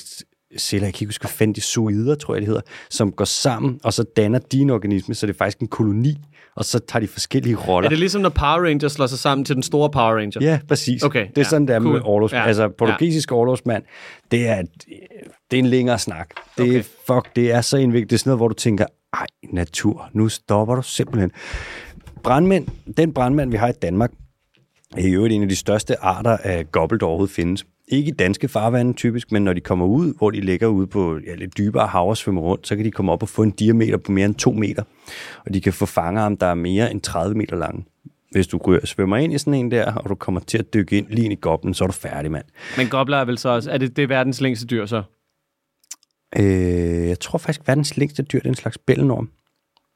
celler, jeg kan ikke huske, hvad fanden de zoider, tror jeg det hedder, som går sammen, og så danner din organisme, så det er faktisk en koloni, og så tager de forskellige roller. Er det ligesom, når Power Rangers slår sig sammen til den store Power Ranger? Ja, præcis. Okay, det er ja, sådan, det er cool. med overlovs... Ja, altså, portugisisk ja. overlovsmand, det er, det er en længere snak. Det, okay. fuck, det er så indviklet. Det er sådan noget, hvor du tænker, ej, natur, nu stopper du simpelthen. Brandmænd, den brandmand, vi har i Danmark, er i øvrigt en af de største arter af gobbel, der overhovedet findes. Ikke i danske farvande typisk, men når de kommer ud, hvor de ligger ude på ja, lidt dybere hav og svømmer rundt, så kan de komme op og få en diameter på mere end 2 meter. Og de kan få fangerarm, der er mere end 30 meter lange. Hvis du ryger- svømmer ind i sådan en der, og du kommer til at dykke ind lige ind i goblen, så er du færdig, mand. Men gobler er vel så også, er det, det er verdens længste dyr så? Øh, jeg tror faktisk, verdens længste dyr det er en slags bællenorm.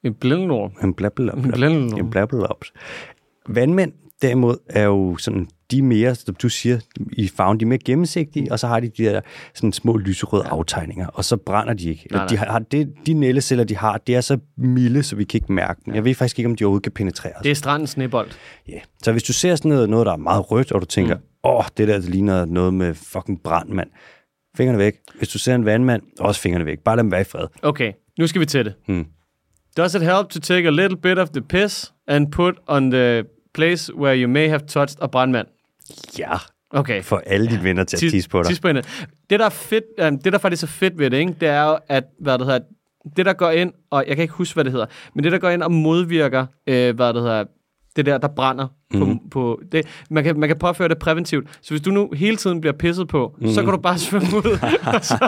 En blændenord. En blabbelops. En blændenord. En blabbelops. Vandmænd, derimod, er jo sådan, de er mere, som du siger, i farven, de er mere gennemsigtige, og så har de de der sådan små lyserøde aftegninger, og så brænder de ikke. Eller Nej, de, har, det, de nældeceller, de har, det er så milde, så vi kan ikke mærke dem. Jeg ved faktisk ikke, om de overhovedet kan penetrere. Det er strandens snebold. Ja. Så hvis du ser sådan noget, noget der er meget rødt, og du tænker, åh, mm. det der det ligner noget med fucking brand, mand. Fingrene væk. Hvis du ser en vandmand, også fingrene væk. Bare lad dem være i fred. Okay, nu skal vi til det. Hmm. Does it help to take a little bit of the piss and put on the place where you may have touched a brandmand? Ja, Okay. for alle dine venner til at tisse på dig. Tis på hende. det, der er fedt, øh, det, der faktisk er fedt ved det, ikke, det er jo, at hvad det hedder, det, der går ind, og jeg kan ikke huske, hvad det hedder, men det, der går ind og modvirker, øh, hvad det hedder, det der, der brænder på, mm. på det. Man kan, man kan påføre det præventivt. Så hvis du nu hele tiden bliver pisset på, mm. så Mhm. kan du bare svømme ud, og så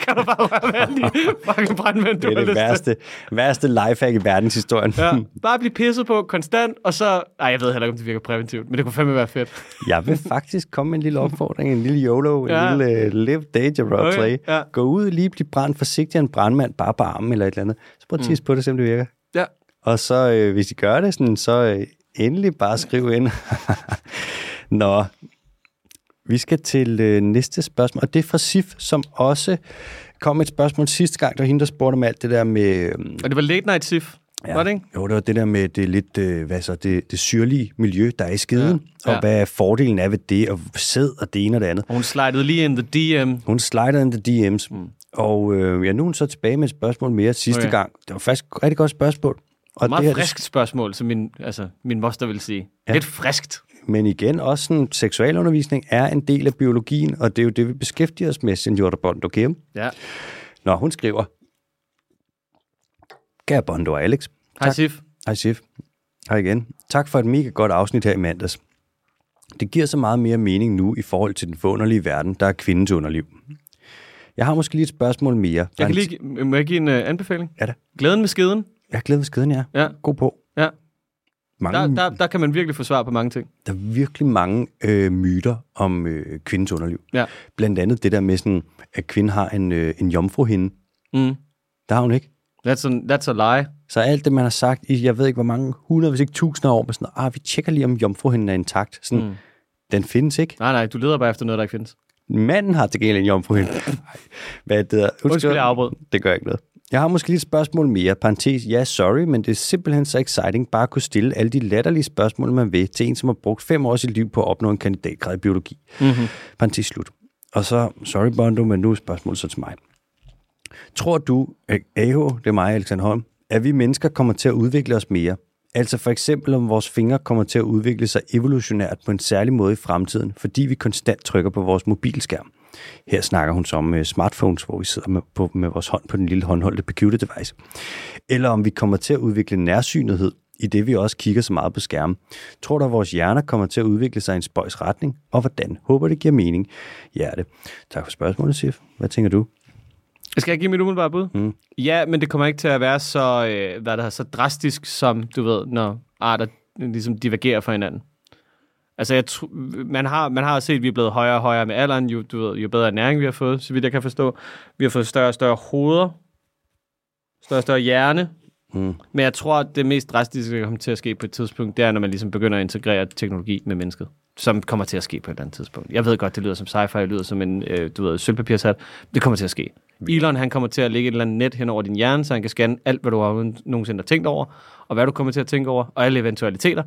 kan du bare røre alle de fucking brandmænd, du Det er det værste, værste lifehack i verdenshistorien. Ja, bare blive pisset på konstant, og så... Ej, jeg ved heller ikke, om det virker præventivt, men det kunne fandme være fedt. Jeg vil faktisk komme med en lille opfordring, en lille YOLO, en Ja. lille uh, live danger Okay, play. ja. Gå ud, lige blive brændt forsigtigt af en brandmand, bare på armen eller et eller andet. Så prøv at tisse på det, se om det virker. Ja. Og så, øh, hvis I gør det, sådan, så øh, endelig bare skriv ind. Nå, vi skal til øh, næste spørgsmål, og det er fra Sif, som også kom et spørgsmål sidste gang. Det var hende, der spurgte om alt det der med... Øh, Og det var Late Night Sif. Ja. Var det ikke? Jo, det var det der med det lidt, øh, hvad så, det, det syrlige miljø, der er i skeden, ja. og Ja. hvad fordelen er ved det, og sæd og det ene og det andet. Og hun slidede lige in the DM. Hun slider in the DM's, mm. og øh, ja, nu er hun så tilbage med et spørgsmål mere sidste okay. gang. Det var faktisk et rigtig godt spørgsmål. Og meget det her, friskt spørgsmål, som min, altså, min moster vil sige. Ja. Lidt friskt. Men igen, også sådan, seksualundervisning er en del af biologien, og det er jo det, vi beskæftiger os med, Senora Bondo Kim. Ja. Nå, hun skriver, Kære Bondo og Alex, Hej Sif. Hej Sif. Hej igen. Tak for et mega godt afsnit her i mandags. Det giver så meget mere mening nu i forhold til den forunderlige verden, der er kvindens underliv. Jeg har måske lige et spørgsmål mere. Jeg kan lige, må jeg give en uh, anbefaling? Ja da. Glæden med skeden. Jeg er glad ved skeden, ja. Ja. God på. Ja. Mange, Der, der, der, kan man virkelig få svar på mange ting. der er virkelig mange øh, myter om øh, kvindens underliv. Ja. Blandt andet det der med, sådan, at kvinden har en, øh, en jomfruhinde. Mm. Der har hun ikke. That's, a, that's a lie. Så alt det, man har sagt i, jeg ved ikke hvor mange, hundrede, hvis ikke tusinder år, med sådan, ah, vi tjekker lige, om jomfruhinden er intakt. Sådan, Mm. Den findes ikke. Nej, nej, du leder bare efter noget, der ikke findes. Manden har til gengæld en jomfruhinde. Hvad er det der? Undskyld, jeg afbrød. Det gør ikke noget. Jeg har måske lige et spørgsmål mere. Parentes, ja, sorry, men det er simpelthen så exciting bare at kunne stille alle de latterlige spørgsmål, man vil, til en, som har brugt fem år af sit liv på at opnå en kandidatgrad i biologi. Mm-hmm. Parentes slut. Og så, sorry Bondo, men nu er spørgsmålet så til mig. Tror du, at AH, det er mig, Alexander Holm, at vi mennesker kommer til at udvikle os mere? Altså for eksempel, om vores fingre kommer til at udvikle sig evolutionært på en særlig måde i fremtiden, fordi vi konstant trykker på vores mobilskærm. Her snakker hun så om uh, smartphones, hvor vi sidder med, på, med vores hånd på den lille håndholdte computer device. Eller om vi kommer til at udvikle nærsynethed, i det vi også kigger så meget på skærmen. Tror du, at vores hjerner kommer til at udvikle sig i en spøjs retning? Og hvordan? Håber det giver mening. Hjerte. Tak for spørgsmålet, Sif. Hvad tænker du? Skal jeg give mit umiddelbare bud? Mm. Ja, men det kommer ikke til at være så, øh, hvad der er, så drastisk, som du ved, når arter ligesom divergerer fra hinanden. Altså, jeg man, har, man har set, at vi er blevet højere og højere med alderen, jo, du ved, jo bedre næring vi har fået, så vidt jeg kan forstå. Vi har fået større og større hoveder, større og større hjerne, Mm. men jeg tror, at det mest drastiske, der kommer til at ske på et tidspunkt, det er, når man ligesom begynder at integrere teknologi med mennesket, som kommer til at ske på et eller andet tidspunkt. Jeg ved godt, det lyder som sci-fi, det lyder som en, øh, du ved, sølvpapirshat. Det kommer til at ske. Elon, han kommer til at lægge et eller andet net hen over din hjerne, så han kan scanne alt, hvad du har nogensinde har tænkt over, og hvad du kommer til at tænke over, og alle eventualiteter.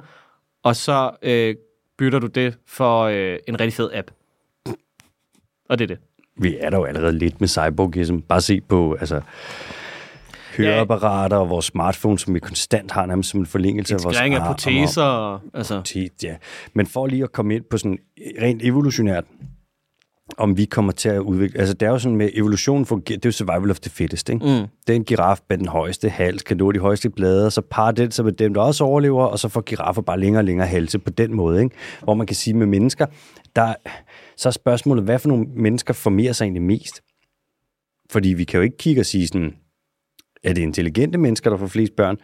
Og så øh, bytter du det for øh, en rigtig fed app. Og det er det. Vi er der jo allerede lidt med cyborgism. Bare se på altså, høreapparater og vores smartphones, som vi konstant har nærmest som en forlængelse af vores Skæring af arm- proteser, og, altså... Ja. Men for lige at komme ind på sådan rent evolutionært, om vi kommer til at udvikle... Altså, det er jo sådan med evolutionen fungerer, det er jo survival of the fittest, ikke? Mm. Det er en giraf med den højeste hals, kan nå de højeste blade, og så parer den sig med dem, der også overlever, og så får giraffer bare længere og længere halse på den måde, ikke? Hvor man kan sige med mennesker, der, så er spørgsmålet, hvad for nogle mennesker formerer sig egentlig mest? Fordi vi kan jo ikke kigge og sige sådan, er det intelligente mennesker, der får flest børn?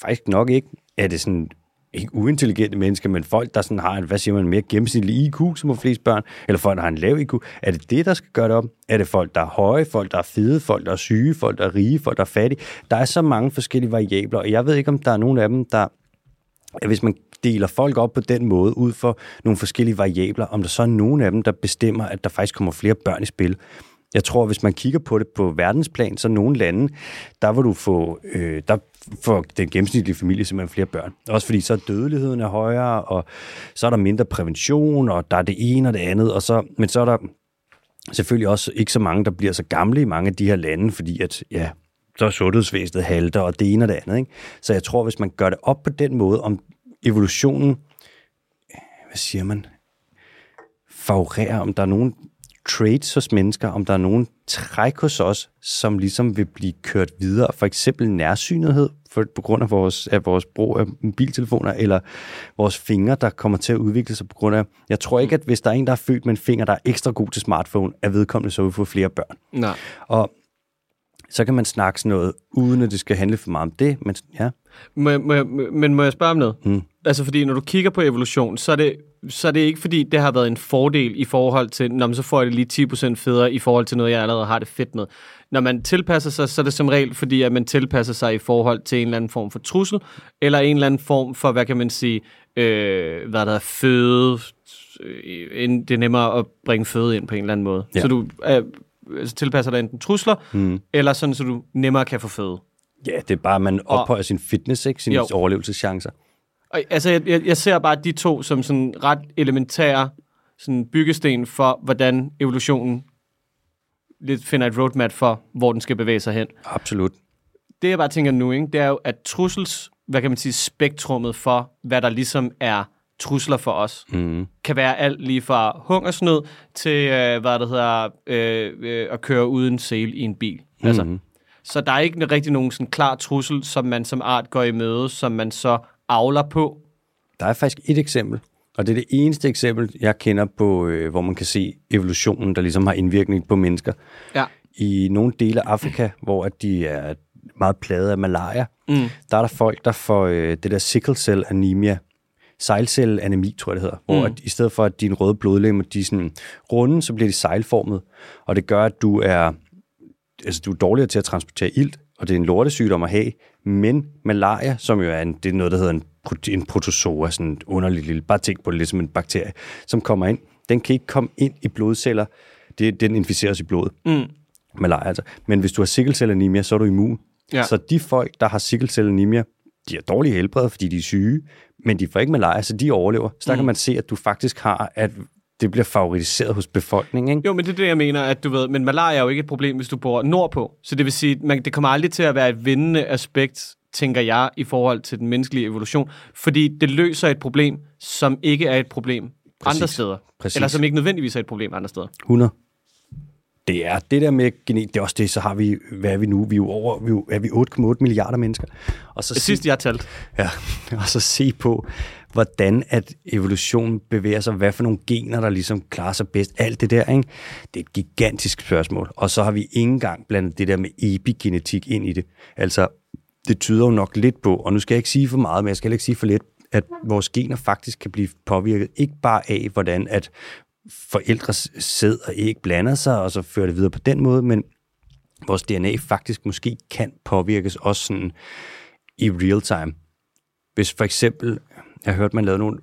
Faktisk nok ikke. Er det sådan ikke uintelligente mennesker, men folk, der sådan har en, hvad siger man, mere gennemsnitlig IQ, som har flest børn, eller folk, der har en lav IQ. Er det det, der skal gøre det op? Er det folk, der er høje, folk, der er fede, folk, der er syge, folk, der er rige, folk, der er fattige? Der er så mange forskellige variabler, og jeg ved ikke, om der er nogen af dem, der hvis man deler folk op på den måde, ud for nogle forskellige variabler, om der så er nogen af dem, der bestemmer, at der faktisk kommer flere børn i spil. Jeg tror, hvis man kigger på det på verdensplan, så nogle lande, der vil du få, øh, der får den gennemsnitlige familie simpelthen flere børn. Også fordi så er dødeligheden er højere, og så er der mindre prævention, og der er det ene og det andet, og så, men så er der selvfølgelig også ikke så mange, der bliver så gamle i mange af de her lande, fordi at, ja, så er sundhedsvæsenet halter, og det ene og det andet. Ikke? Så jeg tror, hvis man gør det op på den måde, om evolutionen, hvad siger man, favorerer, om der er nogen traits hos mennesker, om der er nogen træk hos os, som ligesom vil blive kørt videre. For eksempel nærsynethed, for, på grund af vores, af vores brug af mobiltelefoner, eller vores fingre, der kommer til at udvikle sig på grund af... Jeg tror ikke, at hvis der er en, der er født med en finger, der er ekstra god til smartphone, at vedkommende så vil få flere børn. Nej. Og så kan man snakke sådan noget, uden at det skal handle for meget om det, men ja. Må, jeg- må, jeg- men må jeg spørge om noget? Mm. Altså, fordi når du kigger på evolution, så er, det, så er det ikke, fordi det har været en fordel i forhold til, når man så får jeg det lige 10% federe i forhold til noget, jeg allerede har det fedt med. Når man tilpasser sig, så er det som regel, fordi at man tilpasser sig i forhold til en eller anden form for trussel, eller en eller anden form for, hvad kan man sige, øh, hvad der er føde. Øh, det er nemmere at bringe føde ind på en eller anden måde. Ja. Så du øh, altså tilpasser dig enten trusler, Mm. eller sådan, så du nemmere kan få føde. Ja, det er bare, at man Og- ophøjer sin fitness, ikke? Sine Jo. overlevelseschancer. Og, altså, jeg, jeg, jeg ser bare de to som sådan ret elementære sådan byggesten for, hvordan evolutionen lidt finder et roadmap for, hvor den skal bevæge sig hen. Absolut. Det, jeg bare tænker nu, ikke, det er jo, at trussels, hvad kan man sige, spektrummet for, hvad der ligesom er trusler for os, Mm. kan være alt lige fra hungersnød til, øh, hvad det hedder, øh, øh, at køre uden sele i en bil. Altså, Mhm. Så der er ikke rigtig nogen sådan klar trussel, som man som art går i møde, som man så avler på. Der er faktisk et eksempel, og det er det eneste eksempel, jeg kender på, øh, hvor man kan se evolutionen, der ligesom har indvirkning på mennesker. Ja. I nogle dele af Afrika, hvor at de er meget plaget af malaria, Mm. der er der folk, der får øh, det der sickle cell anemia, sejlcellanemi, tror jeg det hedder, hvor Mm. at i stedet for, at dine røde blodlemmer, de er sådan runde, så bliver de sejlformet, og det gør, at du er, altså, du er dårligere til at transportere ilt, og det er en lortesygdom at have, men malaria, som jo er, en, det er noget, der hedder en, en protozoa, sådan en underlig lille, bare tænk på det lidt som en bakterie, som kommer ind, den kan ikke komme ind i blodceller, det, den inficeres i blodet, Mm. malaria altså. Men hvis du har sikkelcellanemia, så er du immun. Ja. Så de folk, der har sikkelcellanemia, de er dårlige helbred, fordi de er syge, men de får ikke malaria, så de overlever. Så der mm. kan man se, at du faktisk har, at det bliver favoriseret hos befolkningen. Ikke? Jo, men det er det, jeg mener, at du ved, men malaria er jo ikke et problem, hvis du bor nordpå. Så det vil sige, man, det kommer aldrig til at være et vindende aspekt, tænker jeg, i forhold til den menneskelige evolution, fordi det løser et problem, som ikke er et problem Præcis. andre steder. Præcis. Eller som ikke nødvendigvis er et problem andre steder. 100. Det er det der med genet, det er også det, så har vi, hvad er vi nu? Vi er jo over, vi er, vi 8,8 milliarder mennesker. Og så Det sidste, jeg talte. Ja, og så se på, hvordan at evolutionen bevæger sig, hvad for nogle gener, der ligesom klarer sig bedst. Alt det der, ikke? det er et gigantisk spørgsmål. Og så har vi ikke engang blandet det der med epigenetik ind i det. Altså, det tyder jo nok lidt på, og nu skal jeg ikke sige for meget, men jeg skal heller ikke sige for lidt, at vores gener faktisk kan blive påvirket, ikke bare af, hvordan at forældres sæd og æg blander sig, og så fører det videre på den måde, men vores DNA faktisk måske kan påvirkes også sådan i real time. Hvis for eksempel, jeg har hørt, man lavede nogle,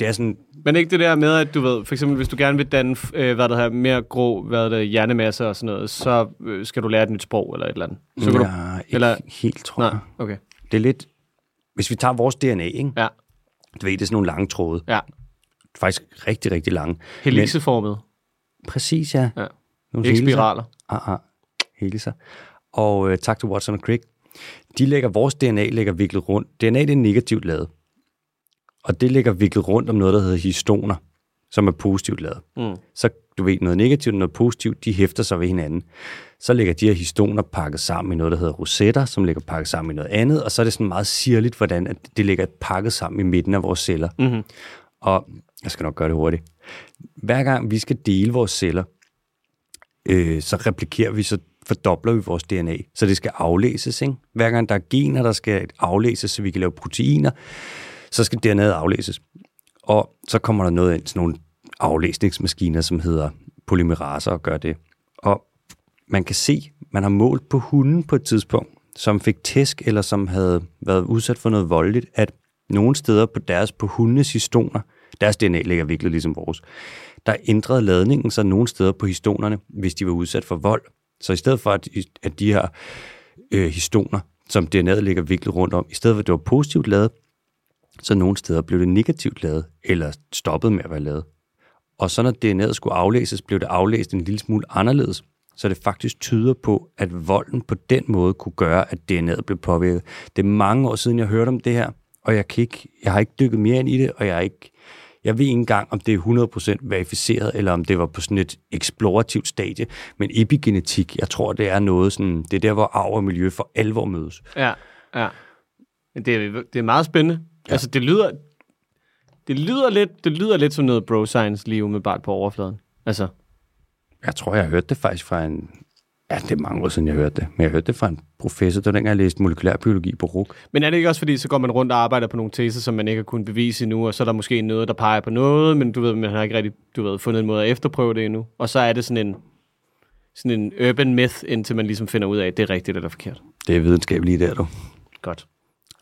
det er sådan, Men ikke det der med, at du ved, for eksempel hvis du gerne vil danne, øh, hvad der her, mere grå, hvad der hjernemasse og sådan noget, så øh, skal du lære et nyt sprog eller et eller andet. Så kan du, ja, ikke eller- helt, tror nej, jeg. okay. Det er lidt, hvis vi tager vores DNA, ikke? Ja, Du ved, det er sådan nogle lange tråde. ja. Faktisk rigtig, rigtig lange. Heliseformet. Præcis, ja. Ja. Nogle Ikke spiraler. Ah, ah. Heliser. Og øh, tak til Watson og Crick. De lægger, vores DNA lægger viklet rundt. DNA det er negativt lavet. Og det ligger viklet rundt om noget, der hedder histoner, som er positivt lavet. Mm. Så du ved, noget negativt og noget positivt, de hæfter sig ved hinanden. Så ligger de her histoner pakket sammen i noget, der hedder rosetter, som ligger pakket sammen i noget andet, og så er det sådan meget sirligt, hvordan at det ligger pakket sammen i midten af vores celler. Mm-hmm. Og jeg skal nok gøre det hurtigt. Hver gang vi skal dele vores celler, øh, så replikerer vi, så fordobler vi vores DNA. Så det skal aflæses. Ikke? Hver gang der er gener, der skal aflæses, så vi kan lave proteiner, så skal DNA'et aflæses. Og så kommer der noget ind sådan nogle aflæsningsmaskiner, som hedder polymeraser og gør det. Og man kan se, man har målt på hunden på et tidspunkt, som fik tæsk, eller som havde været udsat for noget voldeligt, at nogle steder på deres, på hundenes histoner, deres DNA ligger virkelig ligesom vores, der ændrede ladningen sig nogle steder på histonerne, hvis de var udsat for vold. Så i stedet for, at, at de her øh, histoner, som DNA'et ligger viklet rundt om, i stedet for at det var positivt lavet, så nogle steder blev det negativt lavet, eller stoppet med at være lavet. Og så når DNA'et skulle aflæses, blev det aflæst en lille smule anderledes, så det faktisk tyder på, at volden på den måde kunne gøre, at DNA'et blev påvirket. Det er mange år siden, jeg hørte om det her, og jeg, kan ikke, jeg har ikke dykket mere ind i det, og jeg, er ikke, jeg ved ikke engang, om det er 100% verificeret, eller om det var på sådan et eksplorativt stadie. Men epigenetik, jeg tror, det er noget sådan, det er der, hvor arv og miljø for alvor mødes. Ja, ja. Det er, det er meget spændende. Ja. Altså, det lyder, det lyder lidt, det lyder lidt som noget bro science lige umiddelbart på overfladen. Altså, Jeg tror, jeg har hørt det faktisk fra en... Ja, det er mange år siden, jeg hørte det. Men jeg hørte det fra en professor, der dengang jeg læste molekylærbiologi på RUK. men er det ikke også fordi, så går man rundt og arbejder på nogle teser, som man ikke har kunnet bevise endnu, og så er der måske noget, der peger på noget, men du ved, man har ikke rigtig du ved, fundet en måde at efterprøve det endnu. Og så er det sådan en, sådan en urban myth, indtil man ligesom finder ud af, at det er rigtigt eller forkert. Det er videnskabeligt der, du. Godt.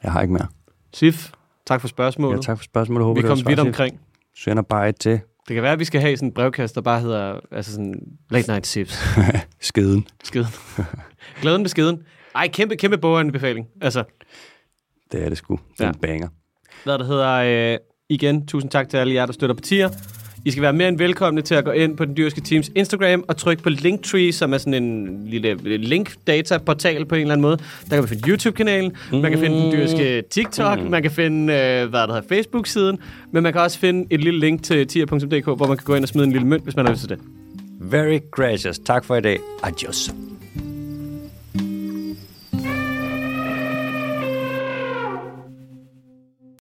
Jeg har ikke mere. Sif, tak for spørgsmålet. Ja, tak for spørgsmålet. Håber, Vi kom vidt omkring. Sender bare et til Det kan være, at vi skal have sådan en brevkast, der bare hedder altså sådan late night sips. skeden. Skeden. Glæden med skeden. Ej, kæmpe, kæmpe boghandbefaling. Altså, Det er det sgu. Det er Ja. banger. hvad der hedder, øh, igen, tusind tak til alle jer, der støtter partier. I skal være mere end velkomne til at gå ind på den dyrske teams Instagram og trykke på Linktree, som er sådan en lille link-data-portal på en eller anden måde. Der kan man finde YouTube-kanalen, mm. man kan finde den dyrske TikTok, mm. man kan finde, øh, hvad der hedder, Facebook-siden, men man kan også finde et lille link til tier.dk, hvor man kan gå ind og smide en lille mønt, hvis man har lyst til det. Very gracious. Tak for i dag. Adios.